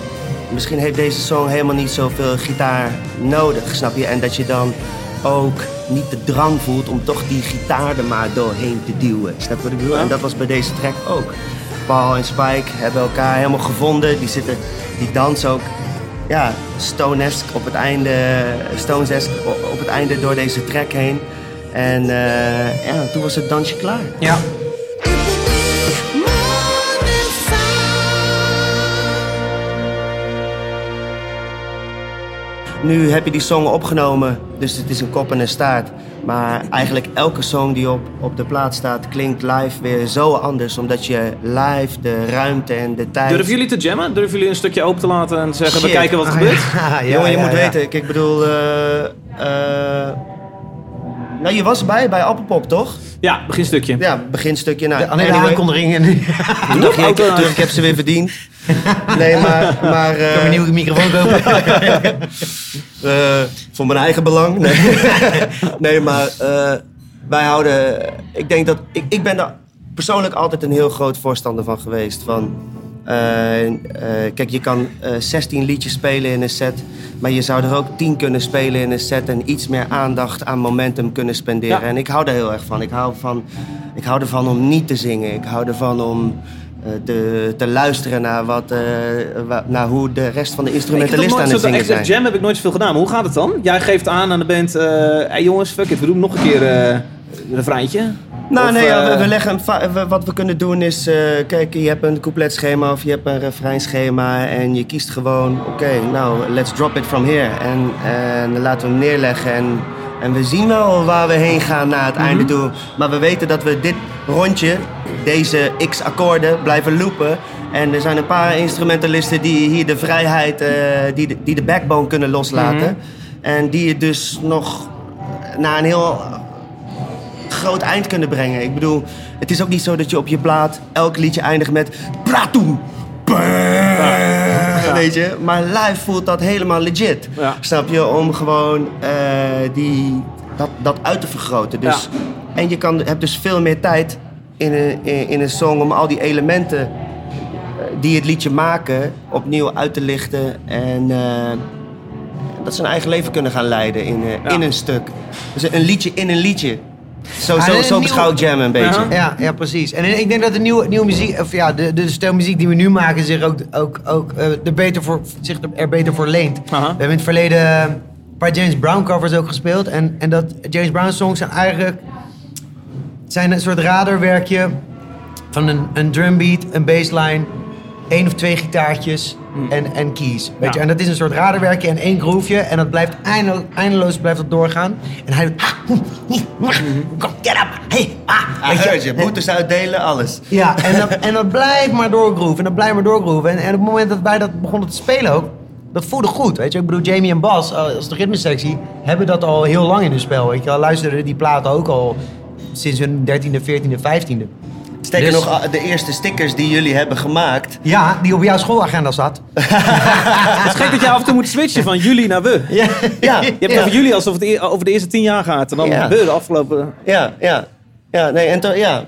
misschien heeft deze song helemaal niet zoveel gitaar nodig, snap je? En dat je dan ook niet de drang voelt om toch die gitaar er maar doorheen te duwen. Snap je wat ik bedoel? En dat was bij deze track ook. Paul en Spike hebben elkaar helemaal gevonden. Die, zitten, die dansen ook ja, Stone-esque op het einde, Stones-esque o- op het einde door deze track heen. En eh, ja, toen was het dansje klaar.
Ja.
Nu heb je die song opgenomen, dus het is een kop en een staart. Maar eigenlijk elke song die op, op de plaat staat klinkt live weer zo anders. Omdat je live de ruimte en de tijd...
Durven jullie te jammen? Durven jullie een stukje open te laten en zeggen, we kijken wat er
Ah,
gebeurt?
ja, ja,
Jongen, je
ja,
moet weten, ik, ik bedoel... eh, eh, nou, je was erbij bij Appelpop, toch?
Ja, beginstukje.
Ja, beginstukje. Nou,
De, alleen de
anyway.
aankondiging en
Toen dacht je, ik, ik heb ze weer verdiend. Nee, maar... maar eh,
kan mijn nieuwe microfoon kopen.
eh, voor mijn eigen belang. Nee, nee maar eh, wij houden... Ik denk dat... Ik, ik ben daar persoonlijk altijd een heel groot voorstander van geweest. Van, eh, eh, kijk, je kan eh 16 liedjes spelen in een set... maar je zou er ook 10 kunnen spelen in een set... en iets meer aandacht aan momentum kunnen spenderen.
Ja.
En ik hou daar heel erg van. Ik hou, van. ik hou ervan om niet te zingen. Ik hou ervan om... eh, Te, te luisteren naar, wat, eh, wa- naar hoe de rest van de instrumentalisten aan het zingen zijn.
jam heb ik nooit zoveel gedaan. Maar hoe gaat het dan? Jij geeft aan aan de band, eh hey jongens, fuck it, we doen nog een keer eh een refreintje.
Nou,
Of,
nee, ja, we,
eh,
we leggen wat we kunnen doen is, eh, kijk, je hebt een coupletschema of je hebt een refreinschema en je kiest gewoon, oké, nou, let's drop it from here. En, en laten we hem neerleggen en, en we zien wel waar we heen gaan naar het einde toe. Maar we weten dat we dit rondje, deze x akkoorden, blijven loopen. En er zijn een paar instrumentalisten die hier de vrijheid, eh, die, de, die de backbone kunnen loslaten. En die het dus nog naar een heel groot eind kunnen brengen. Ik bedoel, het is ook niet zo dat je op je plaat elk liedje eindigt met Pratoem. Weet je, maar live voelt dat helemaal legit.
Ja.
Snap je? Om gewoon eh, die, dat, dat uit te vergroten. Dus, En je kan, hebt dus veel meer tijd in een, in, in een song om al die elementen eh, die het liedje maken opnieuw uit te lichten. En eh, dat ze een eigen leven kunnen gaan leiden in,
Ja.
in een stuk. Dus een liedje in een liedje. Zo, zo,
een
zo
nieuw-
beschouw ik jam een beetje.
Ja.
Ja, precies. En ik denk dat de nieuwe, nieuwe muziek, of ja, de, de stijl muziek die we nu maken zich ook, ook, ook eh, er, beter voor, zich er beter voor leent.
Aha.
We hebben in het verleden een paar James Brown covers ook gespeeld. En, en dat James Brown songs zijn eigenlijk zijn een soort radarwerkje van een, een drumbeat, een bassline, één of twee gitaartjes en, en keys. Weet
Ja.
je? En dat is een soort radarwerkje en één groefje. En dat blijft eindelo- eindeloos blijft dat doorgaan. En hij doet... Kom, get up! Hey, ah!
Weet je, je boetes uitdelen, alles.
Ja, en dat, en dat blijft maar doorgroeven. En dat blijft maar doorgroeven. En, en op het moment dat wij dat begonnen te spelen ook, dat voelde goed. Weet je, ik bedoel, Jamie en Bas, eh, als de ritmesectie, hebben dat al heel lang in hun spel. Weet je, luisterden die platen ook al sinds hun 13e, 14e, 15e.
Sterker
Dus-
nog, ah, de eerste stickers die jullie hebben gemaakt.
Ja, die op jouw schoolagenda zat.
Het is gek dat je af en toe moet switchen van jullie naar we.
Ja, ja,
Je hebt het
ja.
over jullie alsof het e- over de eerste tien jaar gaat. En dan
Ja.
we de afgelopen...
Ja, ja. Ja, nee, en to- ja.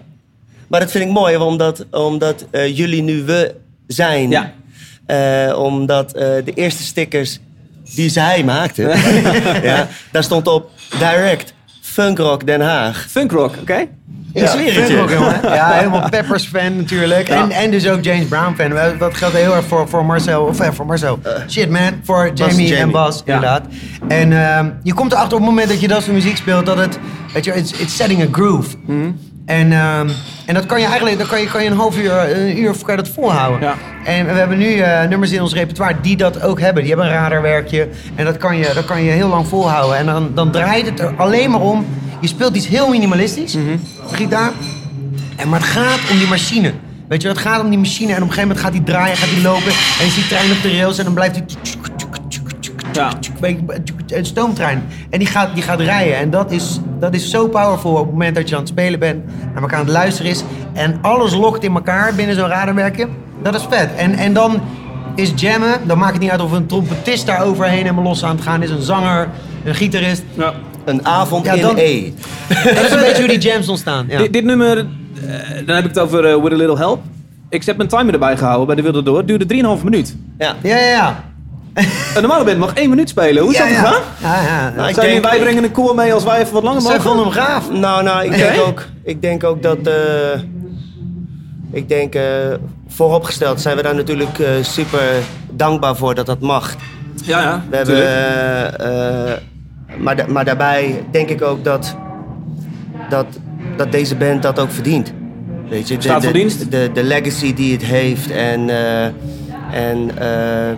Maar dat vind ik mooi, omdat, omdat eh, jullie nu we zijn.
Ja.
Eh, omdat eh, de eerste stickers die zij maakte, ja, daar stond op direct Funkrock Den Haag.
Funkrock, oké?
Ook, jongen. Ja, helemaal Peppers fan natuurlijk. En, en dus ook James Brown fan. Wel, Dat geldt heel erg voor, voor Marcel. Of eh, voor Marcel. Shit man. Voor Jamie,
Jamie.
en Bas,
Ja.
inderdaad. En ehm, je komt erachter op het moment dat je dat soort muziek speelt... dat het, weet je, it's, it's setting a groove. En, ehm, en dat kan je eigenlijk, dan kan je, kan je een half uur, een uur kan je dat volhouden.
Ja.
En we hebben nu eh, nummers in ons repertoire die dat ook hebben. Die hebben een radarwerkje. En dat kan je, dat kan je heel lang volhouden. En dan, dan draait het er alleen maar om. Je speelt iets heel minimalistisch, gitaar. En, maar het gaat om die machine. Weet je, het gaat om die machine. En op een gegeven moment gaat hij draaien, gaat hij lopen. En je ziet trein op de rails en dan blijft hij...
Ja.
Een stoomtrein. En die gaat, die gaat rijden. En dat is, dat is zo powerful op het moment dat je aan het spelen bent. Naar elkaar aan het luisteren is. En alles lokt in elkaar binnen zo'n radarwerkje. Dat is vet. En, en dan is jammen. Dan maakt het niet uit of een trompetist daar overheen helemaal los aan het gaan is. Een zanger, een gitarist.
Ja.
Een avond
Ja,
in
dan-
E.
Dat is een beetje hoe die jams ontstaan. Ja.
Dit, dit nummer, eh, dan heb ik het over eh, With a Little Help. Ik heb mijn timer erbij gehouden bij de Wilde Door. Het duurde 3,5 minuut.
Ja.
Ja, ja, ja.
Een normale band mag 1 minuut spelen. Hoe is
ja,
dat
ja.
gegaan?
Ja, ja.
Nou, ik
Zijn jullie,
denk-
wij brengen een koor mee als wij even wat langer
Zij
mogen?
vonden hem gaaf.
Nou, nou, ik, denk ook, ik denk ook dat. eh, ik denk, eh, vooropgesteld zijn we daar natuurlijk eh, super dankbaar voor dat dat mag.
Ja, ja.
We hebben, maar, da- maar daarbij denk ik ook dat, dat, dat deze band dat ook verdient. Weet je, de,
Staat voor
de,
dienst.
De, de legacy die het heeft en, eh, en eh,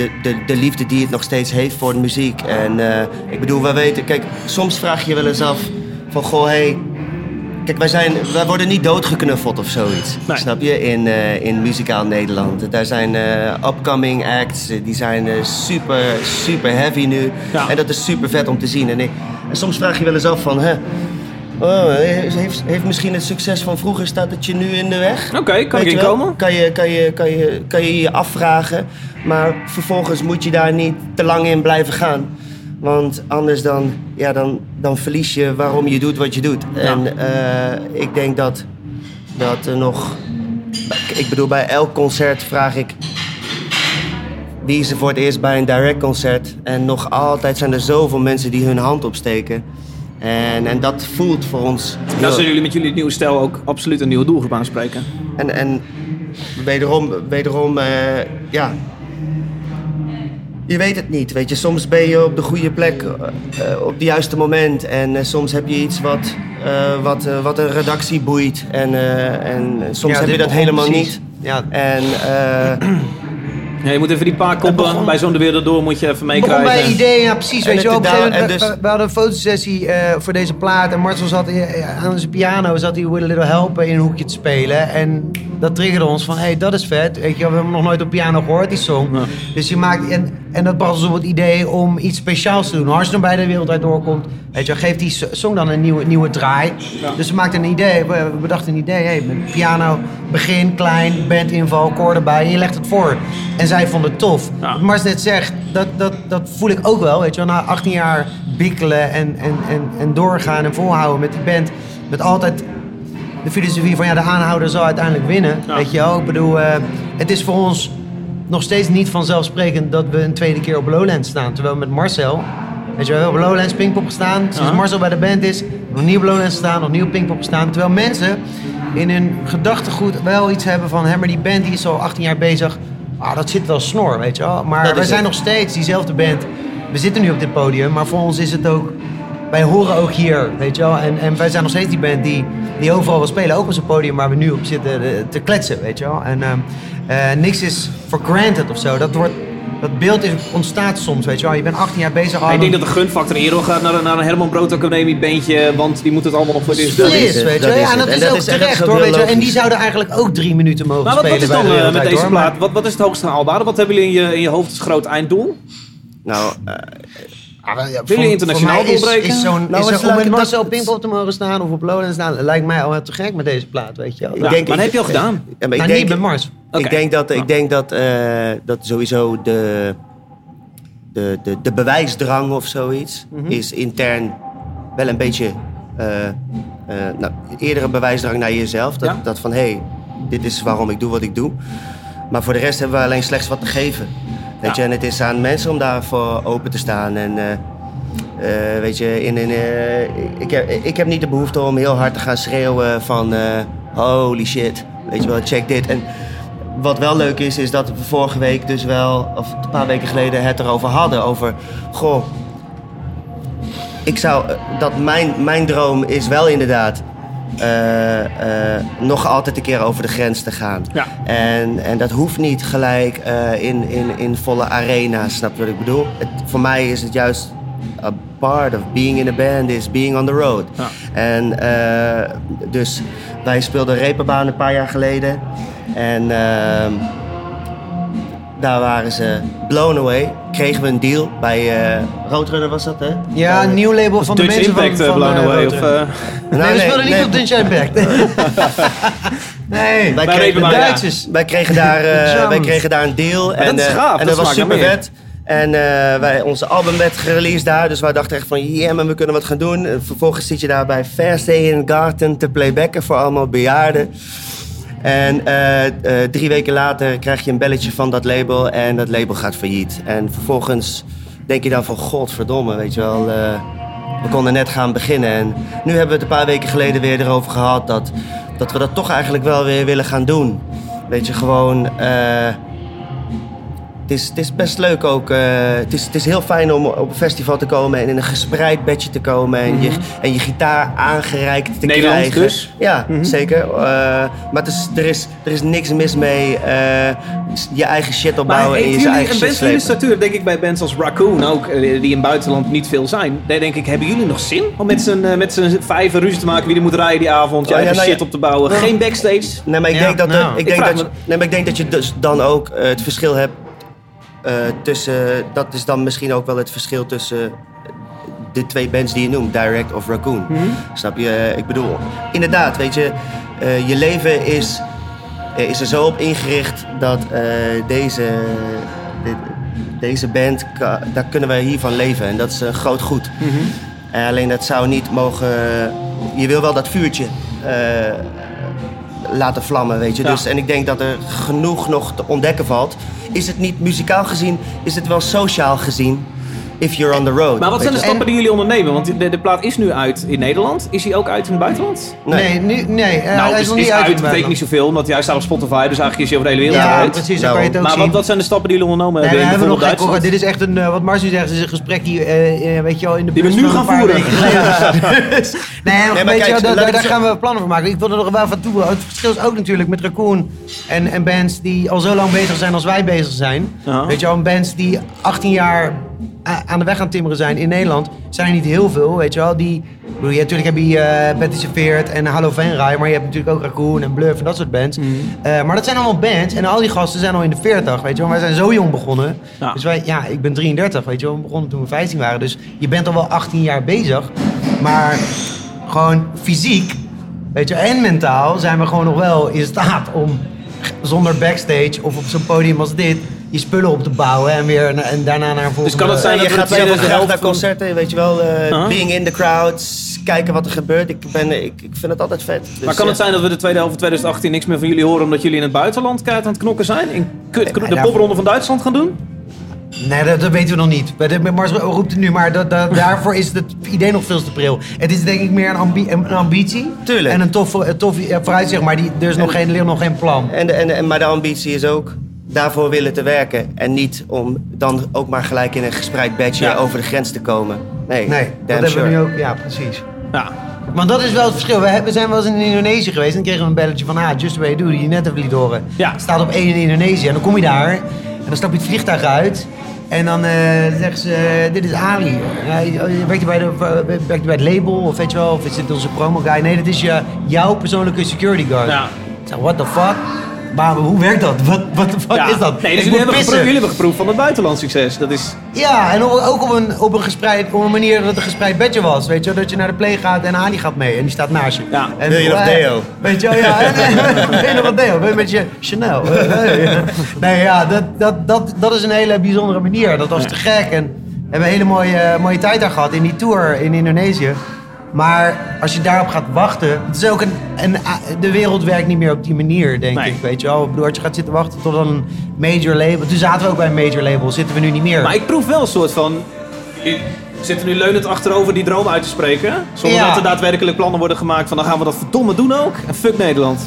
de, de, de liefde die het nog steeds heeft voor de muziek. En eh, ik bedoel, wij weten, kijk, soms vraag je je wel eens af van goh, hey, Kijk, wij, zijn, wij worden niet doodgeknuffeld of zoiets.
Nee.
Snap je? In, eh, in muzikaal Nederland. Daar zijn eh, upcoming acts, die zijn super, super heavy nu.
Ja.
En dat is super vet om te zien. En, ik- en soms vraag je wel eens af van, hè, oh, heeft, heeft misschien het succes van vroeger, staat het je nu in de weg?
Oké, kan ik
Weet
inkomen?
Kan je, kan, je, kan, je, kan je je afvragen. Maar vervolgens moet je daar niet te lang in blijven gaan. Want anders dan, ja, dan, dan verlies je waarom je doet wat je doet. En eh, ik denk dat, dat er nog... Ik bedoel, bij elk concert vraag ik... Wie is er voor het eerst bij een direct concert? En nog altijd zijn er zoveel mensen die hun hand opsteken. En, en dat voelt voor ons...
Dan
heel-
zullen jullie met jullie nieuwe stijl ook absoluut een nieuwe doelgroep aanspreken.
en, en wederom, wederom eh, ja. Je weet het niet, weet je. Soms ben je op de goede plek, eh, eh, op het juiste moment. En eh, soms heb je iets wat, eh, wat, eh, wat een redactie boeit. En, eh, en soms
Ja,
heb je dat helemaal
precies.
niet.
Ja,
En eh,
Ja, je moet even die paar koppen
begon-
bij zo'n de wereld door moet je even
Het begon
meekrijgen.
bij ideeën, ja precies.
En
Weet je wel, op een gegeven moment, we,
dus-
we hadden een fotosessie eh, voor deze plaat en Marcel zat eh, aan zijn piano, zat hij With a Little Help in een hoekje te spelen. En dat triggerde ons van, hé, hey, dat is vet. We hebben hem nog nooit op piano gehoord, die song.
Ja.
Dus je maakt, en, en dat bracht ons op het idee om iets speciaals te doen. Als je dan bij de wereld uit doorkomt, weet je, wel, geeft die song dan een nieuwe, nieuwe draai. Dus we maakten een idee, we, bedachten een idee. Hey, met piano, begin, klein, bandinval, koor erbij. En je legt het voor. En zij vonden het tof.
Ja.
Wat Mars net zegt, dat, dat, dat voel ik ook wel. Weet je wel, na 18 jaar bikkelen en, en, en, en doorgaan en volhouden met die band. Met altijd de filosofie van ja, de aanhouder zal uiteindelijk winnen.
Ja.
Weet je wel, ik bedoel, eh, het is voor ons nog steeds niet vanzelfsprekend dat we een tweede keer op Lowlands staan. Terwijl we met Marcel, weet je wel, we hebben op Lowlands Pinkpop gestaan. Sinds. Marcel bij de band is, nog niet op Lowlands staan, nog niet op Pinkpop gestaan. Terwijl mensen in hun gedachtegoed wel iets hebben van, hé, maar die band die is al 18 jaar bezig. Ah, dat zit wel snor, weet je wel. Maar we zijn
het.
nog steeds diezelfde band. We zitten nu op dit podium, maar voor ons is het ook... Wij horen ook hier, weet je wel. En, en wij zijn nog steeds die band die, die overal wil spelen. Ook op zo'n podium waar we nu op zitten eh, te kletsen, weet je wel. En ehm, eh, niks is for granted of zo. Dat, wordt, dat beeld is, ontstaat soms, weet je wel. Je bent 18 jaar bezig.
Maar ik denk dat de gunfactor eerder gaat naar, een- naar een Herman Brood Academie bandje, want die moet het allemaal nog voor dit
dat
dat
is, weet je wel. Ja, en dat
En
is
dat
ook
is-
terecht, hoor. Weet je wel. En die zouden eigenlijk ook drie minuten mogen
Maar wat, wat
spelen
is dan
bij de
eh, met deze plaat? Wat, wat is het hoogst haalbare? Wat hebben jullie in je, in je hoofd als groot einddoel?
nou, eh,
Ah, ja,
jullie
voor-
internationaal
is-
doorbreken?
Is, zo'n,
Nou,
is zo- Marcel op Pinkpop te mogen staan of op Lowlands staan, lijkt mij al te gek met deze plaat, weet je wel.
Ja,
ik denk,
maar dat heb je al gedaan.
Ja, maar ik
Nou,
denk,
niet met Mars.
Ik denk dat, ik denk dat, eh, dat sowieso de, de, de, de bewijsdrang of zoiets
Mhm.
is intern wel een beetje. eh, eh, nou, eerder een bewijsdrang naar jezelf. Dat,
Ja.
dat van hé, hey, dit is waarom ik doe wat ik doe. Maar voor de rest hebben we alleen slechts wat te geven. Weet je, en het is aan mensen om daarvoor open te staan. En eh, eh, weet je, in, in, eh, ik, heb, ik heb niet de behoefte om heel hard te gaan schreeuwen van holy shit. Weet je wel, check dit. En wat wel leuk is, is dat we vorige week dus wel, of een paar weken geleden, het erover hadden. Over, goh, ik zou, dat mijn, mijn droom is wel inderdaad eh, eh, nog altijd een keer over de grens te gaan.
Ja.
En, en dat hoeft niet gelijk eh, in, in, in volle arena, snap je wat ik bedoel? Het, voor mij is het juist a part of being in a band is being on the road.
Ja.
En dus wij speelden Reeperbaan een paar jaar geleden. En ehm, daar waren ze blown away. Kregen we een deal bij eh Roadrunner was dat, hè?
Ja, een nieuw label van de
Dutch
mensen
Impact
van,
eh,
van
blown
eh,
away. Of,
Roadrunner.
eh,
Nee, we speelden niet op Dutch Impact.
Wij
nee,
Bij
kregen,
ja.
Duitsers.
wij, kregen daar, eh, wij kregen daar een deal. En,
dat is gaaf,
en
dat
dat was super vet. En eh, wij, onze album werd gereleased daar. Dus wij dachten echt van, yeah man, we kunnen wat gaan doen. En vervolgens zit je daar bij Thursday in Garten te playbacken voor allemaal bejaarden. En eh, eh, drie weken later krijg je een belletje van dat label en dat label gaat failliet. En vervolgens denk je dan van, godverdomme, weet je wel... eh, we konden net gaan beginnen en nu hebben we het een paar weken geleden weer erover gehad dat, dat we dat toch eigenlijk wel weer willen gaan doen. Weet je, gewoon... het is, het is best leuk ook. eh, het, is, het is heel fijn om op een festival te komen en in een gespreid bedje te komen en, je, en je gitaar aangereikt te
Nederland
krijgen.
dus?
Ja, zeker. Eh, maar het is, er, is, er is niks mis mee eh, je eigen shit
Maar
opbouwen en je
jullie
eigen
een
shit
jullie
slepen.
statuur, denk ik bij bands als Raccoon ook, die in het buitenland niet veel zijn. Daar denk ik, hebben jullie nog zin om met z'n met z'n vijven ruzie te maken wie er moet rijden die avond, je
Oh, ja,
eigen
nou
shit
ja.
op te bouwen, geen backstage?
Nee, maar ik, denk dat, ik, denk dat, je-
me-
nee, maar ik denk dat je dus dan ook het verschil hebt eh, tussen... Dat is dan misschien ook wel het verschil tussen de twee bands die je noemt, Direct of Raccoon.
Mhm.
Snap je? Ik bedoel, inderdaad, weet je, eh, je leven is, eh, is er zo op ingericht dat eh, deze, de- deze band, daar kunnen we hiervan leven. En dat is een groot goed.
Mhm.
En alleen dat zou niet mogen. Je wil wel dat vuurtje eh, laten vlammen, weet je.
Ja.
Dus, en ik denk dat er genoeg nog te ontdekken valt. Is het niet muzikaal gezien, is het wel sociaal gezien. If you're on the road.
Maar wat zijn de
weet
stappen die jullie ondernemen? Want de, de plaat is nu uit in Nederland. Is hij ook uit in het buitenland?
Nee, nu, nee eh,
nou,
hij is
dus
nog
is
niet
uit,
uit. in
betekent niet zoveel, omdat hij staat op Spotify, dus eigenlijk is hij over de hele wereld
Ja,
uit.
precies,
Nou,
kan je het ook
Maar
zien.
wat, wat zijn de stappen die jullie ondernomen
Nee, we
hebben in
hebben nog? Dit is echt een, eh, wat Marcel zegt, is een gesprek die, eh, eh, weet je wel, in de
Die we nu gaan voeren.
nee, nog
maar
beetje,
kijk,
daar, gaan we plannen voor maken. Ik wil er nog wel van toe. Het verschil is ook natuurlijk met Raccoon en, en bands die al zo lang bezig zijn als wij bezig zijn. Weet je wel, bands die 18 jaar aan de weg aan het timmeren zijn in Nederland, zijn er niet heel veel, weet je wel. Die, bedoel, je, natuurlijk heb je eh Betty Seveert en Hallo Venray, maar je hebt natuurlijk ook Raccoon en Bluff en dat soort bands.
Mhm.
Eh, maar dat zijn allemaal bands en al die gasten zijn al in de 40, weet je wel. Wij zijn zo jong begonnen.
Ja.
Dus wij, ja, ik ben 33, weet je wel. We begonnen toen we 15 waren. Dus je bent al wel 18 jaar bezig. Maar gewoon fysiek, weet je, en mentaal zijn we gewoon nog wel in staat om zonder backstage of op zo'n podium als dit je spullen op te bouwen en weer na- en daarna naar een volgende...
Dus kan het zijn dat
je
we
gaat
de
zelf graag
helft
naar concerten, weet je wel. eh,
Huh?
Being in the crowd, kijken wat er gebeurt. Ik, ben, ik, ik vind het altijd vet. Dus,
Maar kan het zijn dat we de tweede helft van 2018 niks meer van jullie horen omdat jullie in het buitenland keihard aan het knokken zijn? In kut-
Nee,
de popronde van Duitsland gaan doen?
Nee, dat, dat weten we nog niet. Bij de- Mars roept het nu, maar dat, dat- daarvoor is het idee nog veel te pril. Het is denk ik meer een, ambi- een ambitie.
Tuurlijk.
En een tof, een tof vooruitzicht, maar die, er is nog geen, er ligt nog geen plan.
En, de- en, en, maar de ambitie is ook daarvoor willen te werken. En niet om dan ook maar gelijk in een gespreid badge
Ja.
over de grens te komen. Nee,
Nee, dat hebben we nu ook. Ja, precies.
Ja.
Want dat is wel het verschil. We, hebben- we zijn wel eens in Indonesië geweest en kregen we een belletje van, ah, Just the Way You Do, die je net hebt liet horen.
Ja.
Staat op één in Indonesië. En dan kom je daar en dan stap je het vliegtuig uit. En dan eh zeggen ze, eh, dit is Ali. Werkt, hij bij de, eh, werkt hij bij het label of weet je wel, of is dit onze promo guy? Nee, dat is je, jouw persoonlijke security guard.
Ja.
Ik zeg, what the fuck? Maar hoe werkt dat? Wat fuck
Ja.
is dat?
Nee, dus jullie hebben, geproefd, jullie hebben geproefd van het buitenland succes. Dat is...
Ja, en ook op een, op een, gespreid, op een manier dat het een gespreid bedje was. Weet je, dat je naar de play gaat en Ali gaat mee en die staat naast je.
Ja.
En,
Wil je nog
eh,
deo?
Weet je wel, ja. En, en, wil je nog wat deo? Wil je met je Chanel? Eh. Nee, ja, dat, dat, dat, dat is een hele bijzondere manier. Dat was te gek en we hebben een hele mooie, mooie tijd daar gehad in die tour in Indonesië. Maar als je daarop gaat wachten, het is ook een, een, de wereld werkt niet meer op die manier, denk
Nee.
ik. Weet je wel, ik bedoel, als je gaat zitten wachten tot een major label. Toen zaten we ook bij een major label, zitten we nu niet meer.
Maar ik proef wel een soort van... jullie zitten nu leunend achterover die droom uit te spreken. Zonder
Ja.
dat er daadwerkelijk plannen worden gemaakt van dan gaan we dat verdomme doen ook. En fuck Nederland.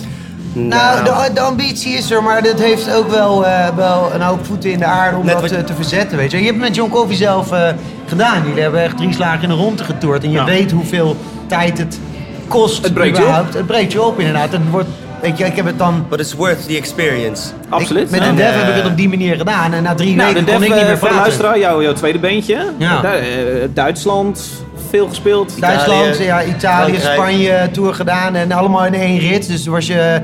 Nou, de, de ambitie is er, maar dat heeft ook wel, eh, wel een hoop voeten in de aarde om
Net
dat
wat-
eh, te verzetten, weet je. Je hebt het met John Coffey zelf eh, gedaan. Jullie hebben echt drie slagen in de ronde getoerd. En je
Ja.
weet hoeveel tijd het kost
Het breekt je
überhaupt. Het breekt je op inderdaad. Het wordt, weet je, ik heb het dan...
But it's worth the experience.
Absoluut.
Ik, met een dev
En,
heb ik het op die manier gedaan. En na drie
Nou,
weken
Def,
kon ik niet meer
voor de
praten.
luisteraar, jouw, jouw tweede beentje.
Ja.
Daar, Duitsland, veel gespeeld.
Duitsland,
Italië,
ja, Italië. Spanje tour gedaan en allemaal in één rit. Dus was je,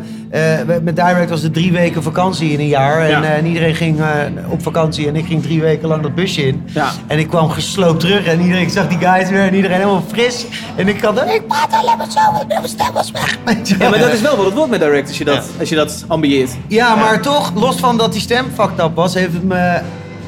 met Direct was het drie weken vakantie in een jaar. En,
Ja.
eh, en iedereen ging eh, op vakantie en ik ging drie weken lang dat busje in.
Ja.
En ik kwam gesloopt terug en iedereen, ik zag die guys weer en iedereen helemaal fris. En ik had, ik praat alleen maar zo, mijn stem was weg.
Ja, maar dat is wel wat het wordt met Direct als je dat, als je dat ambieert.
Ja, maar toch, los van dat die stem fucked up was, heeft het me...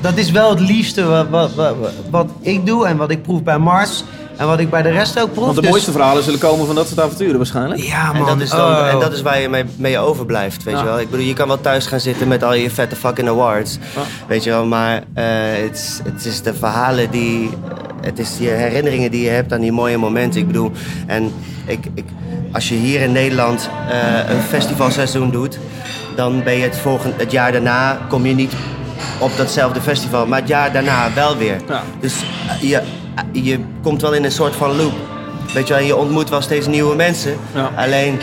Dat is wel het liefste wat, wat, wat, wat ik doe en wat ik proef bij Mars. En wat ik bij de rest ook proef.
Want de
Dus-
mooiste verhalen zullen komen van dat soort avonturen waarschijnlijk.
Ja, man.
En dat, is dan,
Oh.
en dat is waar je mee, mee overblijft, weet
Ja.
je wel. Ik bedoel, je kan wel thuis gaan zitten met al je vette fucking awards,
Ja.
weet je wel. Maar eh, het, is, het is de verhalen die... Het is je herinneringen die je hebt aan die mooie momenten. Ik bedoel, en ik, ik, als je hier in Nederland eh, een festivalseizoen doet... dan ben je het, volgend, het jaar daarna, kom je niet op datzelfde festival. Maar het jaar daarna wel weer.
Ja.
Dus eh, je, je komt wel in een soort van loop. Weet je wel, je ontmoet wel steeds nieuwe mensen.
Ja.
Alleen,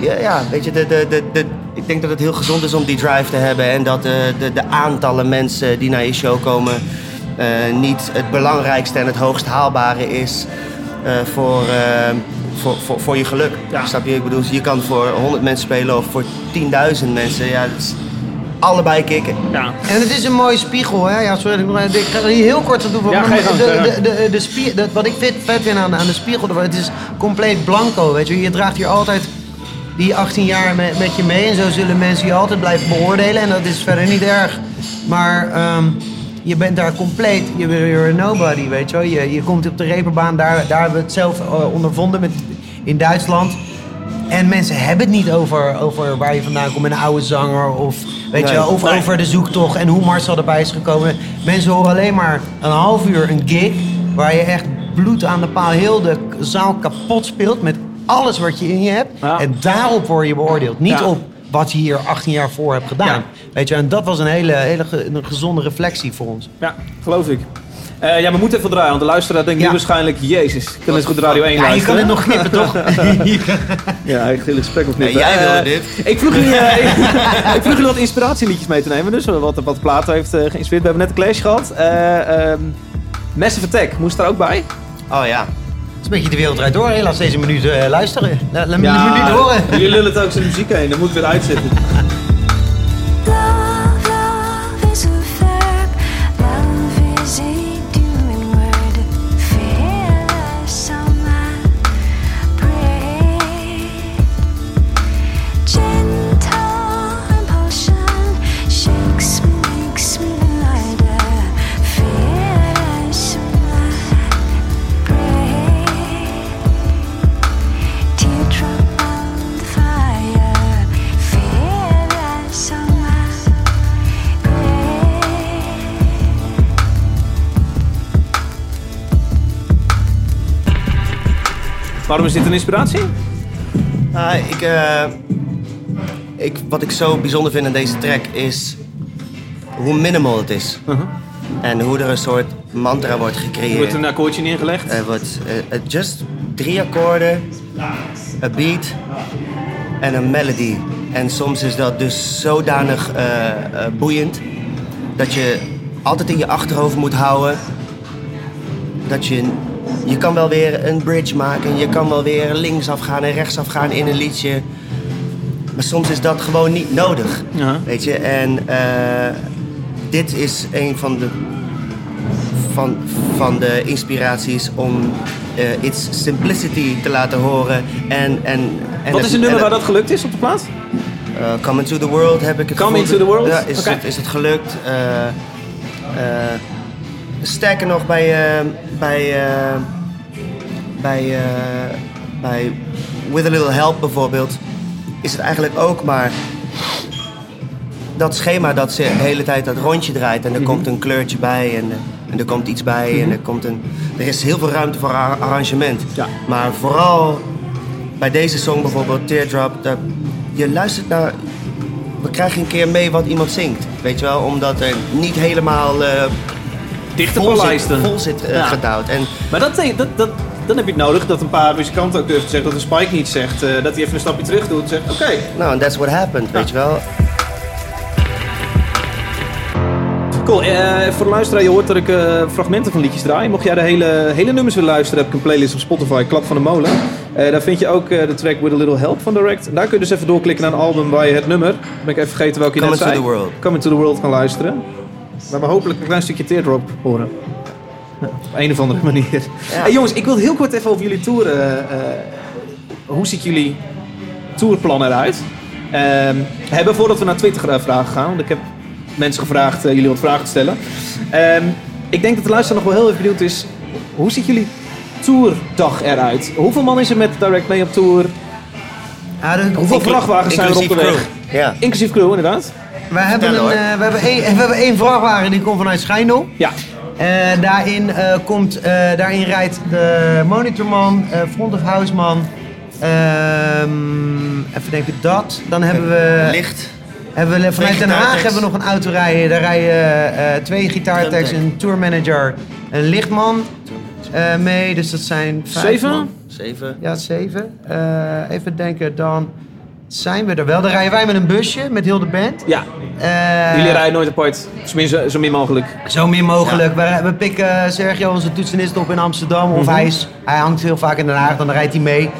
ja, ja weet je, de, de, de, de, ik denk dat het heel gezond is om die drive te hebben. En dat de, de, de aantallen mensen die naar je show komen eh, niet het belangrijkste en het hoogst haalbare is eh, voor, eh, voor, voor, voor je geluk.
Ja.
Snap je? Ik bedoel, je kan voor 100 mensen spelen of voor 10.000 mensen. Ja, dat is allebei kicken.
Ja.
En het is een mooie spiegel, hè? Ja, sorry, ik nog- ik ga er hier heel kort aan doen.
Ja,
de, de, de, de spie- de- wat ik vind, vet vind aan, aan de spiegel, het is compleet blanco, weet je. Je draagt hier altijd die 18 jaar met, met je mee en zo zullen mensen je altijd blijven beoordelen en dat is verder niet erg. Maar ehm, je bent daar compleet, je bent a nobody, weet je wel. Je, je komt op de reperbaan, daar, daar hebben we het zelf eh, ondervonden met, in Duitsland. En mensen hebben het niet over, over waar je vandaan komt, met een oude zanger of weet je
Nee.
wel, over,
Nee.
over de zoektocht en hoe Marcel erbij is gekomen. Mensen horen alleen maar een half uur een gig waar je echt bloed aan de paal heel de zaal kapot speelt met alles wat je in je hebt.
Ja.
En daarop word je beoordeeld. Niet
Ja.
op wat je hier 18 jaar voor hebt gedaan.
Ja.
Weet je, en dat was een hele, hele ge- een gezonde reflectie voor ons.
Ja, geloof ik. Eh, ja, we moeten even draaien, want de luisteraar denkt nu
Ja.
waarschijnlijk... Jezus, ik kan net goed Radio 1
Ja, je
luisteren.
kan het nog knippen, toch?
Ja, ik wil het gesprek op
Nee,
knippen.
jij wilde
Eh,
dit.
Ik vroeg, jullie, eh, ik vroeg jullie wat inspiratieliedjes mee te nemen. Dus wat, wat Plato heeft eh, geïnspireerd. We hebben net een clash gehad. Eh, ehm, Massive Attack, moest daar ook bij?
Oh ja.
Het is een beetje de wereld draait door. Helaas deze minuut luisteren. La- Laat me een minuut horen.
jullie lullen het ook zijn muziek heen. Dat moet ik weer uitzetten. Waarom is dit een inspiratie?
Nou, ik, eh, ik, wat ik zo bijzonder vind aan deze track is hoe minimal het is. En hoe er een soort mantra wordt
Er
gecreëerd.
wordt een akkoordje neergelegd.
Er wordt eh, just drie akkoorden, een beat en een melody. En soms is dat dus zodanig boeiend dat je altijd in je achterhoofd moet houden dat je je kan wel weer een bridge maken, je kan wel weer linksaf gaan en rechtsaf gaan in een liedje. Maar soms is dat gewoon niet nodig.
Ja.
Weet je, en eh, dit is een van de, van, van de inspiraties om eh its simplicity te laten horen. En, en, en
Wat
het-
is een nummer waar
het-
dat gelukt is op de plaat?
eh, Come Into The World heb ik het
Come
gevoel-
Into The World?
Ja, is,
Oké.
het, is het gelukt. Sterker nog, bij, eh, bij, eh, bij, eh, bij With A Little Help bijvoorbeeld, is het eigenlijk ook maar dat schema dat ze de hele tijd dat rondje draait. En
Mhm.
er komt een kleurtje bij en, en er komt iets bij. En er, komt een, er is heel veel ruimte voor ar- arrangement.
Ja.
Maar vooral bij deze song bijvoorbeeld, Teardrop, daar, je luistert naar... We krijgen een keer mee wat iemand zingt, weet je wel? Omdat er niet helemaal... eh,
dichter
vol zit, vol zit eh,
Ja.
gedouwd. En
Maar dat, dat, dat, dan heb je het nodig dat een paar muzikanten ook durven te zeggen dat een Spike niet zegt. eh, dat hij even een stapje terug doet en zegt, oké.
nou, and that's what happened, weet je wel.
Cool. Eh, voor de luisteraar, je hoort dat ik fragmenten van liedjes draai. Mocht jij de hele, hele nummers willen luisteren, heb ik een playlist op Spotify, Klap van de Molen. Eh, daar vind je ook de track With a Little Help van Direct. Daar kun je dus even doorklikken naar een album waar je het nummer, ben ik even vergeten welke je
Coming
net
to
zei.
the World.
Coming to the World kan luisteren. Waar we hopelijk een klein stukje Teardrop horen. Ja, op een of andere manier. Hey, jongens, ik wil heel kort even over jullie tour. eh, eh, hoe ziet jullie tourplan eruit? Ehm, hebben voordat we naar Twitter eh, vragen gaan, want ik heb mensen gevraagd jullie wat vragen te stellen. Ehm, ik denk dat de luisteraar nog wel heel erg benieuwd is. Hoe ziet jullie tourdag eruit? Hoeveel man is er met Direct mee op tour?
Ja, de-
Hoeveel vrachtwagens zijn er op de weg?
crew. Ja.
Inclusief crew, inderdaad.
We, hebben een, eh, we, hebben één, we hebben één vrachtwagen die komt vanuit Schijndel.
Ja.
Eh, daarin, eh, komt, eh, daarin rijdt de monitorman, eh, front of house man. Ehm, even denken, dat. Dan hebben we,
Licht.
hebben we vanuit Den Haag hebben we nog een auto rijden. Daar rijden eh, twee gitaartechs, een tourmanager, een lichtman eh, mee. Dus dat zijn vijf
Zeven?
man.
Zeven.
Ja, zeven. Eh, even denken, dan zijn we er wel. Dan rijden wij met een busje met heel de band.
Ja.
Eh,
Jullie rijden nooit apart. Tenminste, zo min mogelijk.
Zo min mogelijk. We, we pikken Sergio, onze toetsenist, op in Amsterdam. Of hij, is, hij hangt heel vaak in Den Haag, dan rijdt hij mee.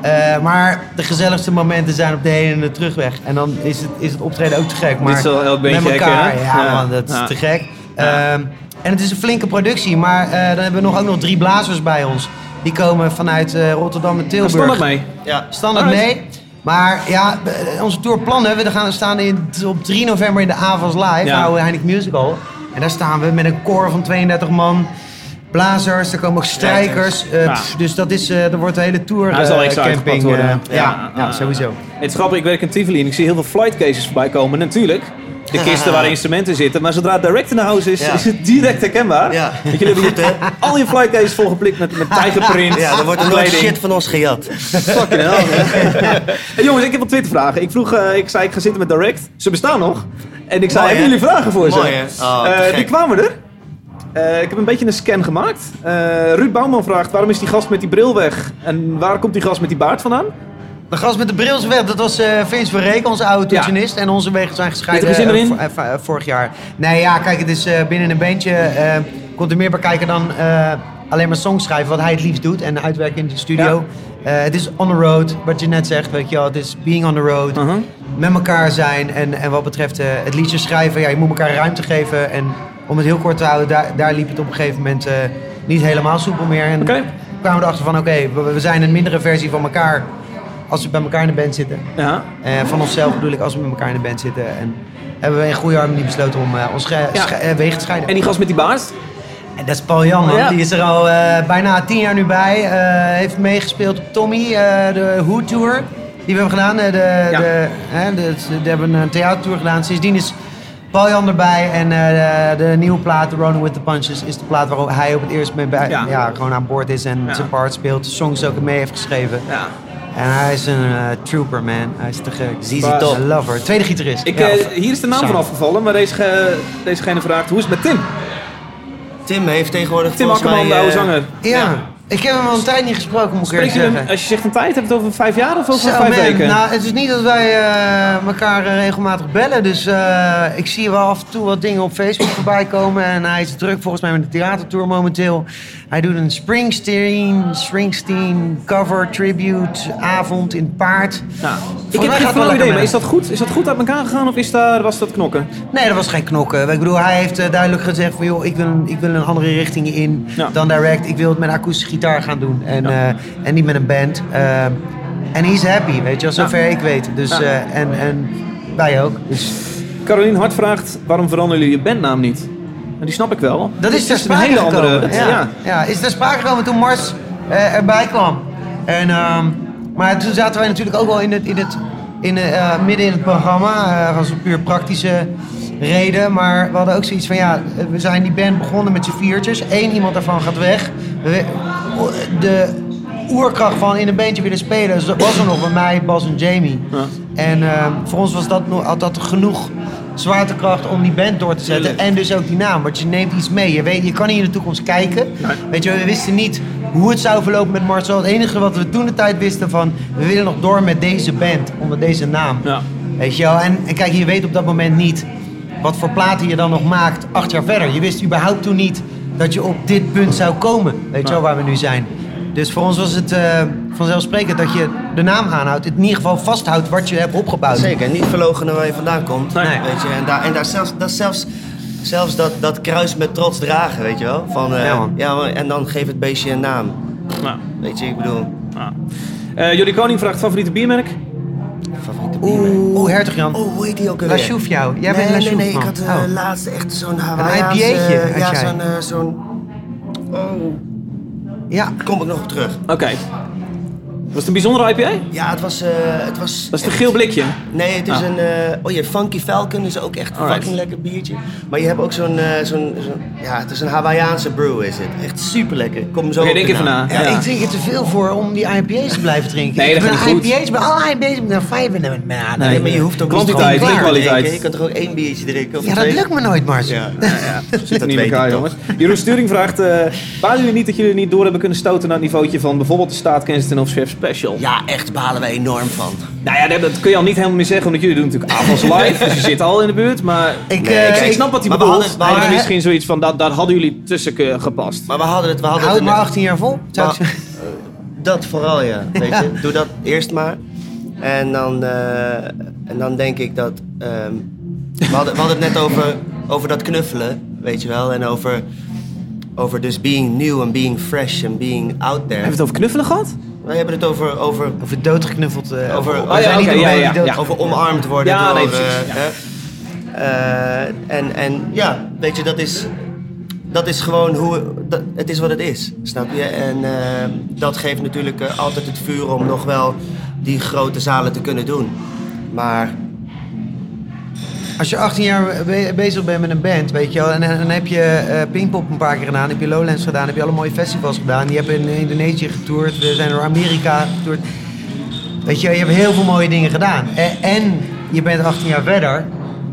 Eh, maar de gezelligste momenten zijn op de heen en de terugweg. En dan is het, is het optreden ook te gek. Maar
zal elk
met
beentje
elkaar, ja,
Ja.
man, dat is
Ja.
te gek. Ehm, en het is een flinke productie. Maar eh, dan hebben we nog, ook nog drie blazers bij ons. Die komen vanuit eh, Rotterdam en Tilburg.
ik mee.
Ja.
Standaard
Alright.
mee. Maar ja, eh, onze tourplannen, we gaan staan in, op 3 november in de Avals Live,
Ja.
oude Heineken Musical. En daar staan we met een koor van 32 man. Blazers, er komen ook strijkers. eh, pff, dus dat is, eh er wordt een hele tour
extra uitgepakt
camping.
worden.
ja,
Ja.
ja, sowieso.
Het is grappig, ik werk in Tivoli en ik zie heel veel flight cases voorbij komen. Natuurlijk, de kisten waar de instrumenten zitten. Maar zodra het direct in de house is,
Ja.
is het direct herkenbaar.
Ja.
Want jullie hebben al je flight cases volgeplikt met, met tijgerprint.
Ja, er wordt er
kleding.
shit van ons gejat.
Fucking hell. hey, jongens, ik heb wat Twitter vragen. Ik vroeg, eh, ik zei ik ga zitten met Direct. Ze bestaan nog. En ik zei,
Mooi,
hebben jullie vragen voor ze?
Mooi? Oh,
Eh, die kwamen er. Eh, ik heb een beetje een scan gemaakt. Ruud Bouwman vraagt, waarom is die gast met die bril weg? En waar komt die gast met die baard vandaan?
De gast met de bril is weg. Dat was eh Vince Verreek, onze oude toetsenist. En onze wegen zijn gescheiden eh, eh, vorig jaar. Nee, ja, kijk, het is binnen een bandje... komt er meer bij kijken dan alleen maar songs schrijven. Wat hij het liefst doet. En uitwerken in de studio. Het is on the road, wat je net zegt. Weet je wel, het is being on the road.
Uh-huh.
Met elkaar zijn. En, en wat betreft het liedje schrijven. Ja, je moet elkaar ruimte geven. En om het heel kort te houden, daar, daar liep het op een gegeven moment... niet helemaal soepel meer. En kwamen we erachter van, oké, we, we zijn een mindere versie van elkaar... als we bij elkaar in de band zitten.
Ja.
Eh, van onszelf bedoel ik, als we met elkaar in de band zitten. En hebben we in goede harmonie besloten om eh, ons
Ja.
sche- eh, wegen te scheiden.
En die gast met die baard?
En dat is Paul Jan, man.
Ja.
Die is er al bijna tien jaar nu bij. Heeft meegespeeld op Tommy, de Who Tour. Die we hebben gedaan. De,
Ja.
de, de, de hebben een theatertour gedaan. Sindsdien is Paul Jan erbij. En de, de nieuwe plaat, Rolling With The Punches, is de plaat waar hij op het eerst mee bij,
Ja.
ja. gewoon aan boord is. En
Ja.
zijn part speelt. De songs ook mee heeft geschreven.
Ja.
En hij is een eh, trooper, man. Hij is te gek.
ZZ
Top.
I love her. Tweede gitarist.
Ik,
Ja,
eh,
of-
hier is de naam van afgevallen, maar deze, ge- dezegene vraagt, hoe is het met Tim?
Tim heeft tegenwoordig
Tim Akkerman, de oude
eh,
zanger.
Ja. Ik heb hem al een tijd niet gesproken, moet ik
Spreek
eerlijk
je hem,
zeggen.
als je zegt een tijd, heb je het over vijf jaar of over
Zo,
vijf
man.
weken?
Nou, het is niet dat wij elkaar regelmatig bellen. Dus eh, ik zie wel af en toe wat dingen op Facebook voorbij komen. En hij is druk volgens mij met de theatertour momenteel. Hij doet een Springsteen, Springsteen cover tribute avond in Paard.
Nou, ik heb geen flauw idee, maar is dat goed? Is dat goed uit elkaar gegaan of is daar, was dat knokken?
Nee, dat was geen knokken. Ik bedoel, hij heeft eh, duidelijk gezegd van... joh, ik wil, een, ik wil een andere richting in
Ja.
dan direct. Ik wil het met akoestische gitaar gaan doen. En,
Ja.
eh, en niet met een band. Eh, En he's happy, weet je wel, zover ik weet. Dus,
Ja.
en, en wij ook. Dus
Caroline Hart vraagt, waarom veranderen jullie je bandnaam niet? En die snap ik wel.
dat is
een hele
gekomen.
andere... het-
ja.
ja.
Ja. is ter sprake gekomen toen Mars eh, erbij kwam. En, ehm, maar toen zaten wij natuurlijk ook wel in het, in het, in, eh, midden in het programma. eh, als een puur praktische reden. Maar we hadden ook zoiets van, ja, we zijn die band begonnen met z'n viertjes. Eén iemand daarvan gaat weg. We- de oerkracht van in een bandje willen spelen was er nog bij mij, Bas en Jamie.
Ja.
En ehm, voor ons was dat, had dat genoeg zwaartekracht om die band door te zetten. En dus ook die naam, want je neemt iets mee. Je, weet, je kan niet in de toekomst kijken. Weet je, we wisten niet hoe het zou verlopen met Marcel. Het enige wat we toen de tijd wisten van, we willen nog door met deze band, onder deze naam.
Ja.
Weet je wel, en, en kijk, je weet op dat moment niet wat voor platen je dan nog maakt acht jaar verder. Je wist überhaupt toen niet dat je op dit punt zou komen, weet je wel, waar we nu zijn. Dus voor ons was het eh, vanzelfsprekend dat je de naam aanhoudt. In ieder geval vasthoudt wat je hebt opgebouwd.
Zeker, niet verlogenen waar je vandaan komt.
Nee.
Weet je, en daar, en daar zelfs, dat zelfs, zelfs dat, dat kruis met trots dragen, weet je wel. Van, eh,
Ja,
ja,
man.
en dan geef het beestje een naam.
Nou,
Weet je, ik bedoel,
nou. Eh, Jordi Koning vraagt favoriete biermerk?
favoriete biermerk.
Oeh, Hertog Jan.
Oh, hoe heet die ook
La
alweer?
Chouf jou. Jij
nee,
bent La
nee, nee, ik had uh,
Oh.
laatst echt zo'n Hawaïaanse...
IPA'tje had
Ja, zo'n... zo'n oh,
Ja,
kom ik nog terug.
Oké. Was het een bijzondere IPA?
Ja, het was... eh, het was
Dat is een geel blikje.
Nee, het is
Ah.
een... eh, oh, je Funky Falcon is ook echt een
Alright.
fucking lekker biertje. Maar je hebt ook zo'n... eh, zo'n zo'n- ja, het is een Hawaïaanse brew is het. Echt super lekker. Kom zo op
denk even na.
Ja,
Ja.
ik drink er te veel voor om die IPA's te blijven drinken.
Nee,
ik
dat
ben
gaat niet goed.
IPA's, bij alle IPA's ben ik naar vijf en ik
Nee,
Nee, maar je hoeft ook
Kwantiteit,
niet
geen
klaar te
kwaliteit.
drinken. Je kan toch ook één biertje drinken? Of
Ja, dat
twee?
lukt me nooit, Mars.
Ja.
Zit er niet in elkaar, jongens. Jeroen Sturing vraagt... eh balen jullie niet dat jullie niet door hebben kunnen stoten naar het niveautje van bijvoorbeeld de staat Kensington of Chef Special?
Ja, echt balen we enorm van.
Nou ja, dat- kun je al niet helemaal meer zeggen, omdat jullie doen natuurlijk avonds live. dus je zit al in de buurt, maar...
Ik,
Nee,
eh,
ik, ik
ik-
snap wat hij
maar we
bedoelt.
hadden- we
Hij
hadden-
heeft misschien zoiets van, dat, dat hadden jullie tussen eh, gepast.
Maar we hadden het... We hadden
Houd
het
maar
net-
18 jaar vol. Zou ik
Maar-
zeggen.
Dat vooral, ja. Weet je, doe dat eerst maar. En dan, eh, en dan denk ik dat... ehm, we, hadden, we hadden het net over, over dat knuffelen, weet je wel. En over, over dus being new and being fresh and being out there.
Hebben we het over knuffelen gehad?
Wij hebben het over, over,
Over doodgeknuffeld. eh,
Over-
we
oh ja,
zijn niet
oké,
de
ja, ja,
die dood-
ja.
over omarmd worden
Ja,
door...
nee,
eh,
precies, ja.
hè. Eh, en, en ja, weet je, dat is, dat is gewoon hoe... Dat, het is wat het is, snap je? En dat geeft natuurlijk altijd het vuur om nog wel die grote zalen te kunnen doen. Maar
Als je 18 jaar be- bezig bent met een band, weet je wel, en, en dan heb je eh Pinkpop een paar keer gedaan, heb je Lowlands gedaan, heb je alle mooie festivals gedaan. Je hebt in Indonesië getoerd, we zijn door Amerika getoerd. Weet je, je hebt heel veel mooie dingen gedaan. En, en je bent 18 jaar verder.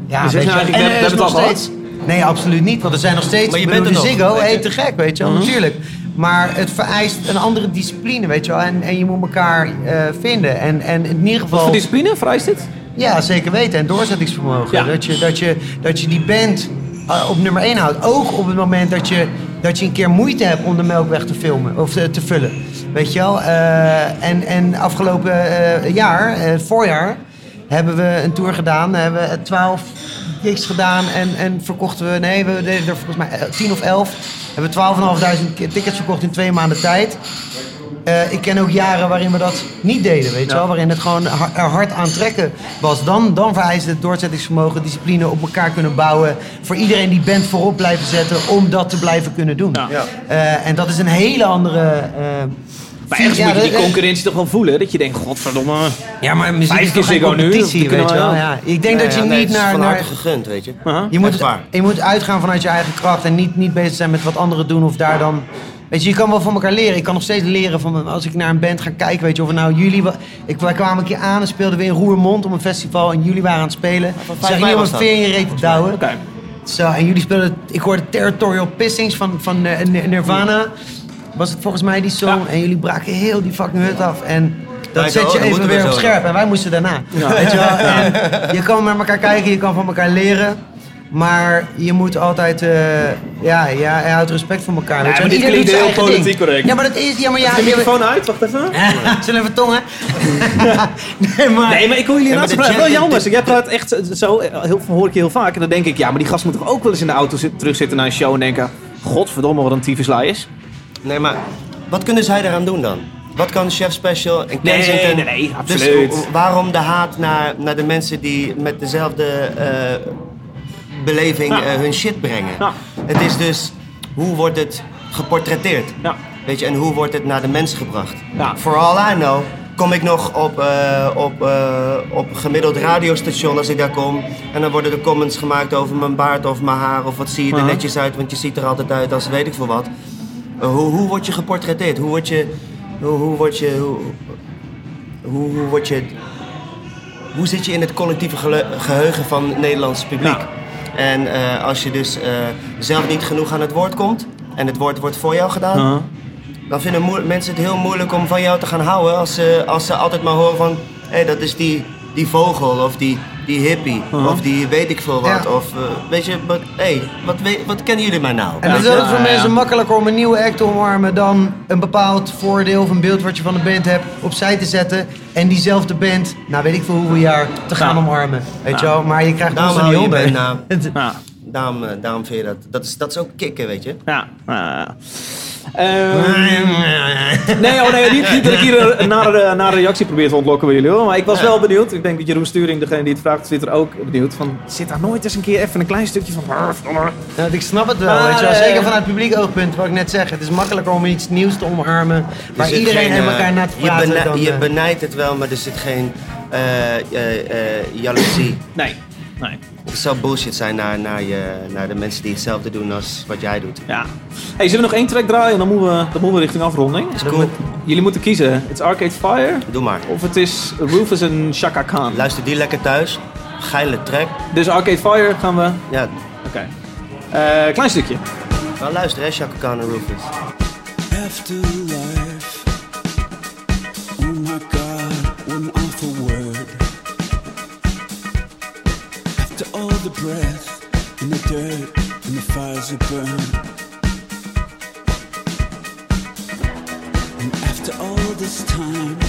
Ja,
Dus
weet
zeg
je, en
het
nog steeds. Nee, absoluut niet, want er zijn nog steeds.
Maar je bent er nog,
Ziggo, hey,
je.
te gek, weet je wel, natuurlijk. Maar het vereist een andere discipline, weet je wel. En, en je moet elkaar eh, vinden. En, en in ieder geval.
Wat voor discipline vereist dit?
Ja, zeker weten. En doorzettingsvermogen.
Ja.
Dat, je, dat, je, dat je die band uh, op nummer 1 houdt. Ook op het moment dat je, dat je een keer moeite hebt om de melkweg te filmen of te, te vullen. Weet je wel? Uh, en, en afgelopen uh, jaar, uh, het voorjaar, hebben we een tour gedaan. Hebben we 12 gigs gedaan en, en verkochten we, nee, we deden er volgens mij 10 of 11. Hebben we 12.500 tickets verkocht in twee maanden tijd. Uh, ik ken ook jaren waarin we dat niet deden, weet je
Ja.
wel. Waarin het gewoon er hard aan trekken was. Dan, dan vereist het doorzettingsvermogen, discipline, op elkaar kunnen bouwen. Voor iedereen die band voorop blijven zetten om dat te blijven kunnen doen.
Ja.
Uh, en dat is een hele andere... Uh,
Maar ergens
ja,
moet je die concurrentie toch wel voelen. Dat je denkt, godverdomme.
Ja, maar muziek
Vijf
is toch geen
nu,
competitie,
kunnen
weet je
we
wel.
wel.
Ja. Ik denk dat je
Ja, nee,
niet
het is
naar...
van
naar
harte gegund, weet je.
Uh-huh.
je, moet,
Echt waar.
je moet uitgaan vanuit je eigen kracht en niet, niet bezig zijn met wat anderen doen of daar dan... Weet je, je kan wel van elkaar leren. Ik kan nog steeds leren van als ik naar een band ga kijken. Weet je, of nou jullie... wa- Ik, wij kwamen een keer aan en speelden we in Roermond om een festival. En jullie waren aan het spelen. Zeg
mei
niet om een
dat.
veer in je reet te douwen.
Oké.
Zo, en jullie speelden... Ik hoorde Territorial Pissings van, van eh, Nir- Nirvana. Was het volgens mij die song.
Ja.
En jullie braken heel die fucking hut af. En dat
Ja,
zet je even weer op scherp. En wij moesten daarna. Weet je wel? En je kan met elkaar kijken, je kan van elkaar leren. Maar je moet altijd, eh, ja, ja, je houdt respect voor elkaar. weet je.
maar dit klinkt heel
ding.
politiek correct.
Ja, maar dat is, ja, maar ja.
de
je-
microfoon uit, wacht even.
Zullen we even tongen? nee, maar.
Nee, maar ik hoor jullie
Ja,
laatst
de
praten. Wel
jam-
jammer. Jij praat echt zo, heel, hoor ik je heel vaak. En dan denk ik, ja, maar die gast moet toch ook wel eens in de auto zit, terugzitten naar een show en denken... Godverdomme, wat een tyfuslui is.
Nee, maar wat kunnen zij eraan doen dan? Wat kan Chef Special en
Nee,
Kensington...
nee, nee,
Dus
absoluut.
w- waarom de haat naar, naar de mensen die met dezelfde eh, beleving eh, hun shit brengen? Het is dus, hoe wordt het geportretteerd?
Ja.
Weet je, en hoe wordt het naar de mensen gebracht?
Ja.
For all I know kom ik nog op, eh, op, op gemiddeld radiostation als ik daar kom. En dan worden er comments gemaakt over mijn baard of mijn haar of wat zie je er
Uh-huh.
netjes uit, want je ziet er altijd uit als weet ik veel wat. Eh, hoe, hoe word je geportretteerd? Hoe word je... Hoe, hoe word je... Hoe, hoe, hoe word je... hoe zit je in het collectieve geheugen van het Nederlandse publiek?
Ja.
En eh, als je dus eh, zelf niet genoeg aan het woord komt en het woord wordt voor jou gedaan,
Uh-huh.
dan vinden mensen het heel moeilijk om van jou te gaan houden als ze, als ze altijd maar horen van hé, dat is die, die vogel of die, die hippie of die weet ik veel wat.
Ja.
Of eh, weet je, wat, hé, wat, weet- wat kennen jullie mij nou?
En het is altijd voor
ja,
mensen
ja.
makkelijker om een nieuwe act te omarmen dan een bepaald voordeel of een beeld wat je van de band hebt opzij te zetten. En diezelfde band, nou weet ik veel hoeveel jaar, te gaan
Ja.
omarmen. Weet je
Ja.
wel, maar je krijgt hulp.
band naam. Daarom, eh, daarom vind je dat. Dat is, dat is ook kicken, weet je.
Ja. Ehm, nee, oh nee, niet, niet dat ik hier een nare, nare reactie probeer te ontlokken bij jullie hoor. Maar ik was wel benieuwd. Ik denk dat Jeroen Sturing, degene die het vraagt op Twitter, ook benieuwd. Van, zit daar nooit eens een keer even een klein stukje van...
Ja, ik snap het wel,
Maar,
weet je wel.
eh,
Zeker vanuit publiek oogpunt, wat ik net zeg. Het is makkelijker om iets nieuws te omarmen, waar
Er zit
iedereen
geen,
en
eh,
elkaar naar te
je,
praten. dan,
je
eh,
benijdt het wel, maar er zit geen eh, eh, jaloezie.
Nee. Nee.
Het zou bullshit zijn naar, naar, je, naar de mensen die hetzelfde doen als wat jij doet.
Ja. Hey, zullen we nog één track draaien en dan moeten we, dan moeten we richting afronding?
Is cool.
Jullie moeten kiezen. Het is Arcade Fire
Doe maar.
of het is Rufus en Shaka Khan.
Luister die lekker thuis. Geile track.
Dus Arcade Fire gaan we...
Ja,
Oké. Eh, klein stukje.
wel luister hè, Chaka Khan en Rufus.
Burn. And after all this time,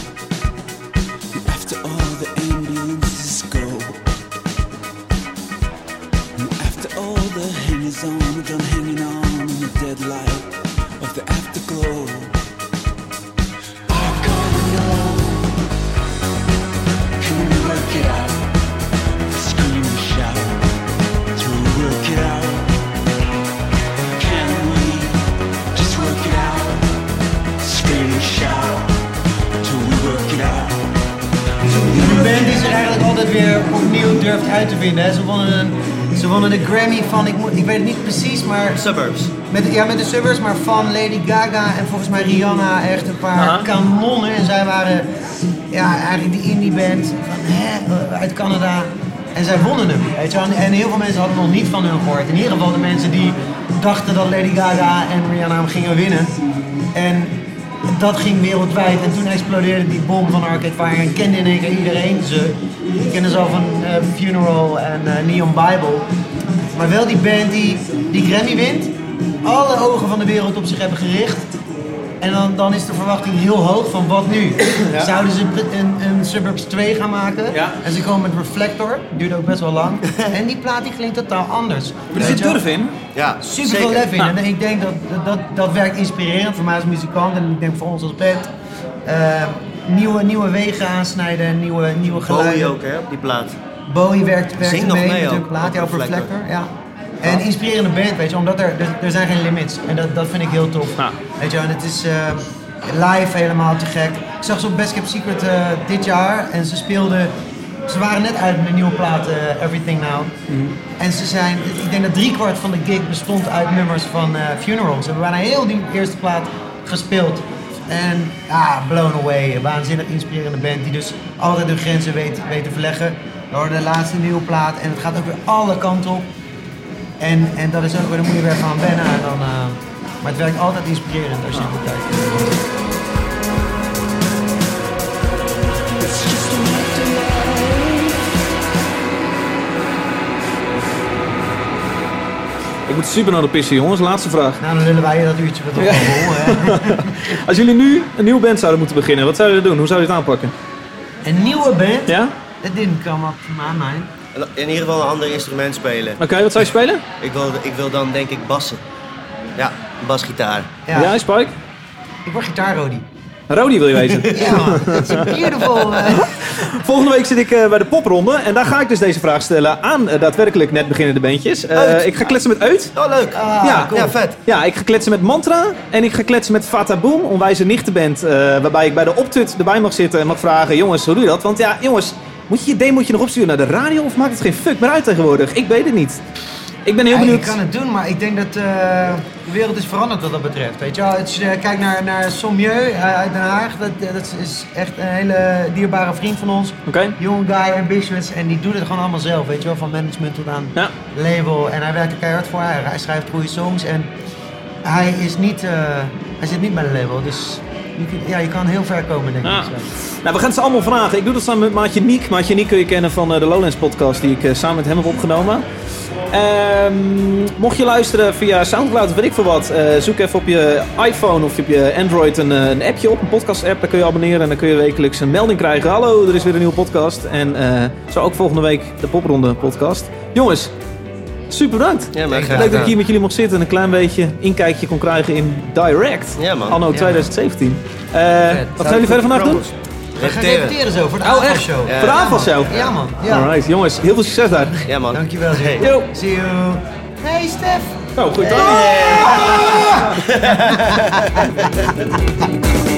eigenlijk altijd weer opnieuw durft uit te vinden. Hè. Ze, wonnen een, ze wonnen de Grammy van, ik, moet, ik weet het niet precies, maar
Suburbs.
met, ja, met de Suburbs, maar van Lady Gaga en volgens mij Rihanna echt een paar kanonnen. En zij waren ja, eigenlijk die indie band van, hè, uit Canada. En zij wonnen hem, weet je En heel veel mensen hadden nog niet van hun gehoord. In ieder geval de mensen die dachten dat Lady Gaga en Rihanna hem gingen winnen. En dat ging wereldwijd. En toen explodeerde die bom van Arcade Fire en kende in één iedereen ze. Ik kende ze al van eh, Funeral en eh, Neon Bible. Maar wel die band die die Grammy wint, alle ogen van de wereld op zich hebben gericht. En dan, dan is de verwachting heel hoog van wat nu? Zouden ze een, een Suburbs 2 gaan maken?
Ja.
En ze komen met Reflector, duurde ook best wel lang. en die plaat die klinkt totaal anders.
Maar er zit durf in.
Ja,
Super veel lef in. En ik denk dat, dat, dat, dat werkt inspirerend voor mij als muzikant en ik denk voor ons als band. Eh, nieuwe, nieuwe wegen aansnijden, nieuwe, nieuwe geluiden.
Bowie ook hè, op die plaat.
Bowie werkt, werkt
Zing nog
mee
mee
met
ook,
hun plaat,
op Reflector.
Reflector. Ja. En inspirerende band, weet je, omdat er, er, er zijn geen limits. En dat, dat vind ik heel tof.
Ja.
Weet je, en het is eh, live helemaal te gek. Ik zag ze op Best Kept Secret eh, dit jaar en ze speelden... Ze waren net uit met een nieuwe plaat, eh, Everything Now.
Mhm.
En ze zijn, ik denk dat driekwart van de gig bestond uit nummers van eh Funeral. Ze hebben bijna heel die eerste plaat gespeeld. En ja, blown away. Een waanzinnig inspirerende band die dus altijd hun grenzen weet, weet te verleggen. Door de laatste nieuwe plaat. En het gaat ook weer alle kanten op. En, en dat is ook weer, daar moet je weer van wennen. En dan, eh, maar het werkt altijd inspirerend als je het bekijkt.
Ik moet super naar de pissen, jongens. Laatste vraag.
Nou, dan lullen wij dat uurtje wat
Ja.
vol.
Als jullie nu een nieuwe band zouden moeten beginnen, wat zouden jullie doen? Hoe zou je het aanpakken?
Een nieuwe band?
Ja?
Dat didn't come up to my mind.
In ieder geval een ander instrument spelen.
Oké, wat zou je spelen?
Ik wil, ik wil dan denk ik bassen. Ja, basgitaar.
Ja,
Ja, Spike?
ik word gitaarrodi.
Rodi wil je weten.
Ja, man. Dat is beautiful. eh.
Volgende week zit ik eh, bij de popronde en daar ga ik dus deze vraag stellen aan eh, daadwerkelijk net beginnende bandjes. Eh, ik ga kletsen met Uit.
Oh, leuk.
Ah,
Ja,
cool.
Ja, vet.
Ja, ik ga kletsen met Mantra en ik ga kletsen met Fata Boom, onwijze nichtenband, eh waarbij ik bij de optut erbij mag zitten en mag vragen, jongens, hoe doe je dat? Want ja, jongens, moet je je nog opsturen naar de radio of maakt het geen fuck meer uit tegenwoordig? Ik weet het niet. Ik ben heel
Ja,
benieuwd.
Ik kan het doen, maar ik denk dat eh, de wereld is veranderd wat dat betreft. Weet je wel, als je eh, kijkt naar, naar Sommieu eh, uit Den Haag, dat, dat is echt een hele dierbare vriend van ons.
Oké.
Young guy, ambitious, en die doet het gewoon allemaal zelf, weet je wel, van management tot aan
Ja.
label. En hij werkt er keihard voor, hij, hij schrijft goede songs en hij is niet, hij zit niet bij een label, dus ja, je kan heel ver komen denk ik. Zo.
Nou, we gaan ze allemaal vragen. Ik doe dat samen met Maatje Niek. Maatje Niek kun je kennen van eh, de Lowlands podcast die ik eh, samen met hem heb opgenomen. Ehm, mocht je luisteren via Soundcloud of weet ik veel wat, eh, zoek even op je iPhone of op je Android een, een appje op, een podcast app. Daar kun je abonneren en dan kun je wekelijks een melding krijgen. Hallo, er is weer een nieuwe podcast. En zo ook volgende week de Popronde podcast. Jongens, super bedankt.
Ja, maar graag
Leuk dat ik hier met jullie mocht zitten en een klein beetje inkijkje kon krijgen in Direct.
Ja, man.
Anno
Ja.
2017. Eh, wat gaan jullie verder vandaag doen?
We gaan repeteren zo voor de
Oh, echt?
avondshow.
Voor de avondshow?
Ja man, ja.
Alright, jongens, heel veel succes daar.
Ja, man.
Dankjewel. Zee.
Yo.
See you. Hey Stef.
Oh, goed.
Hey.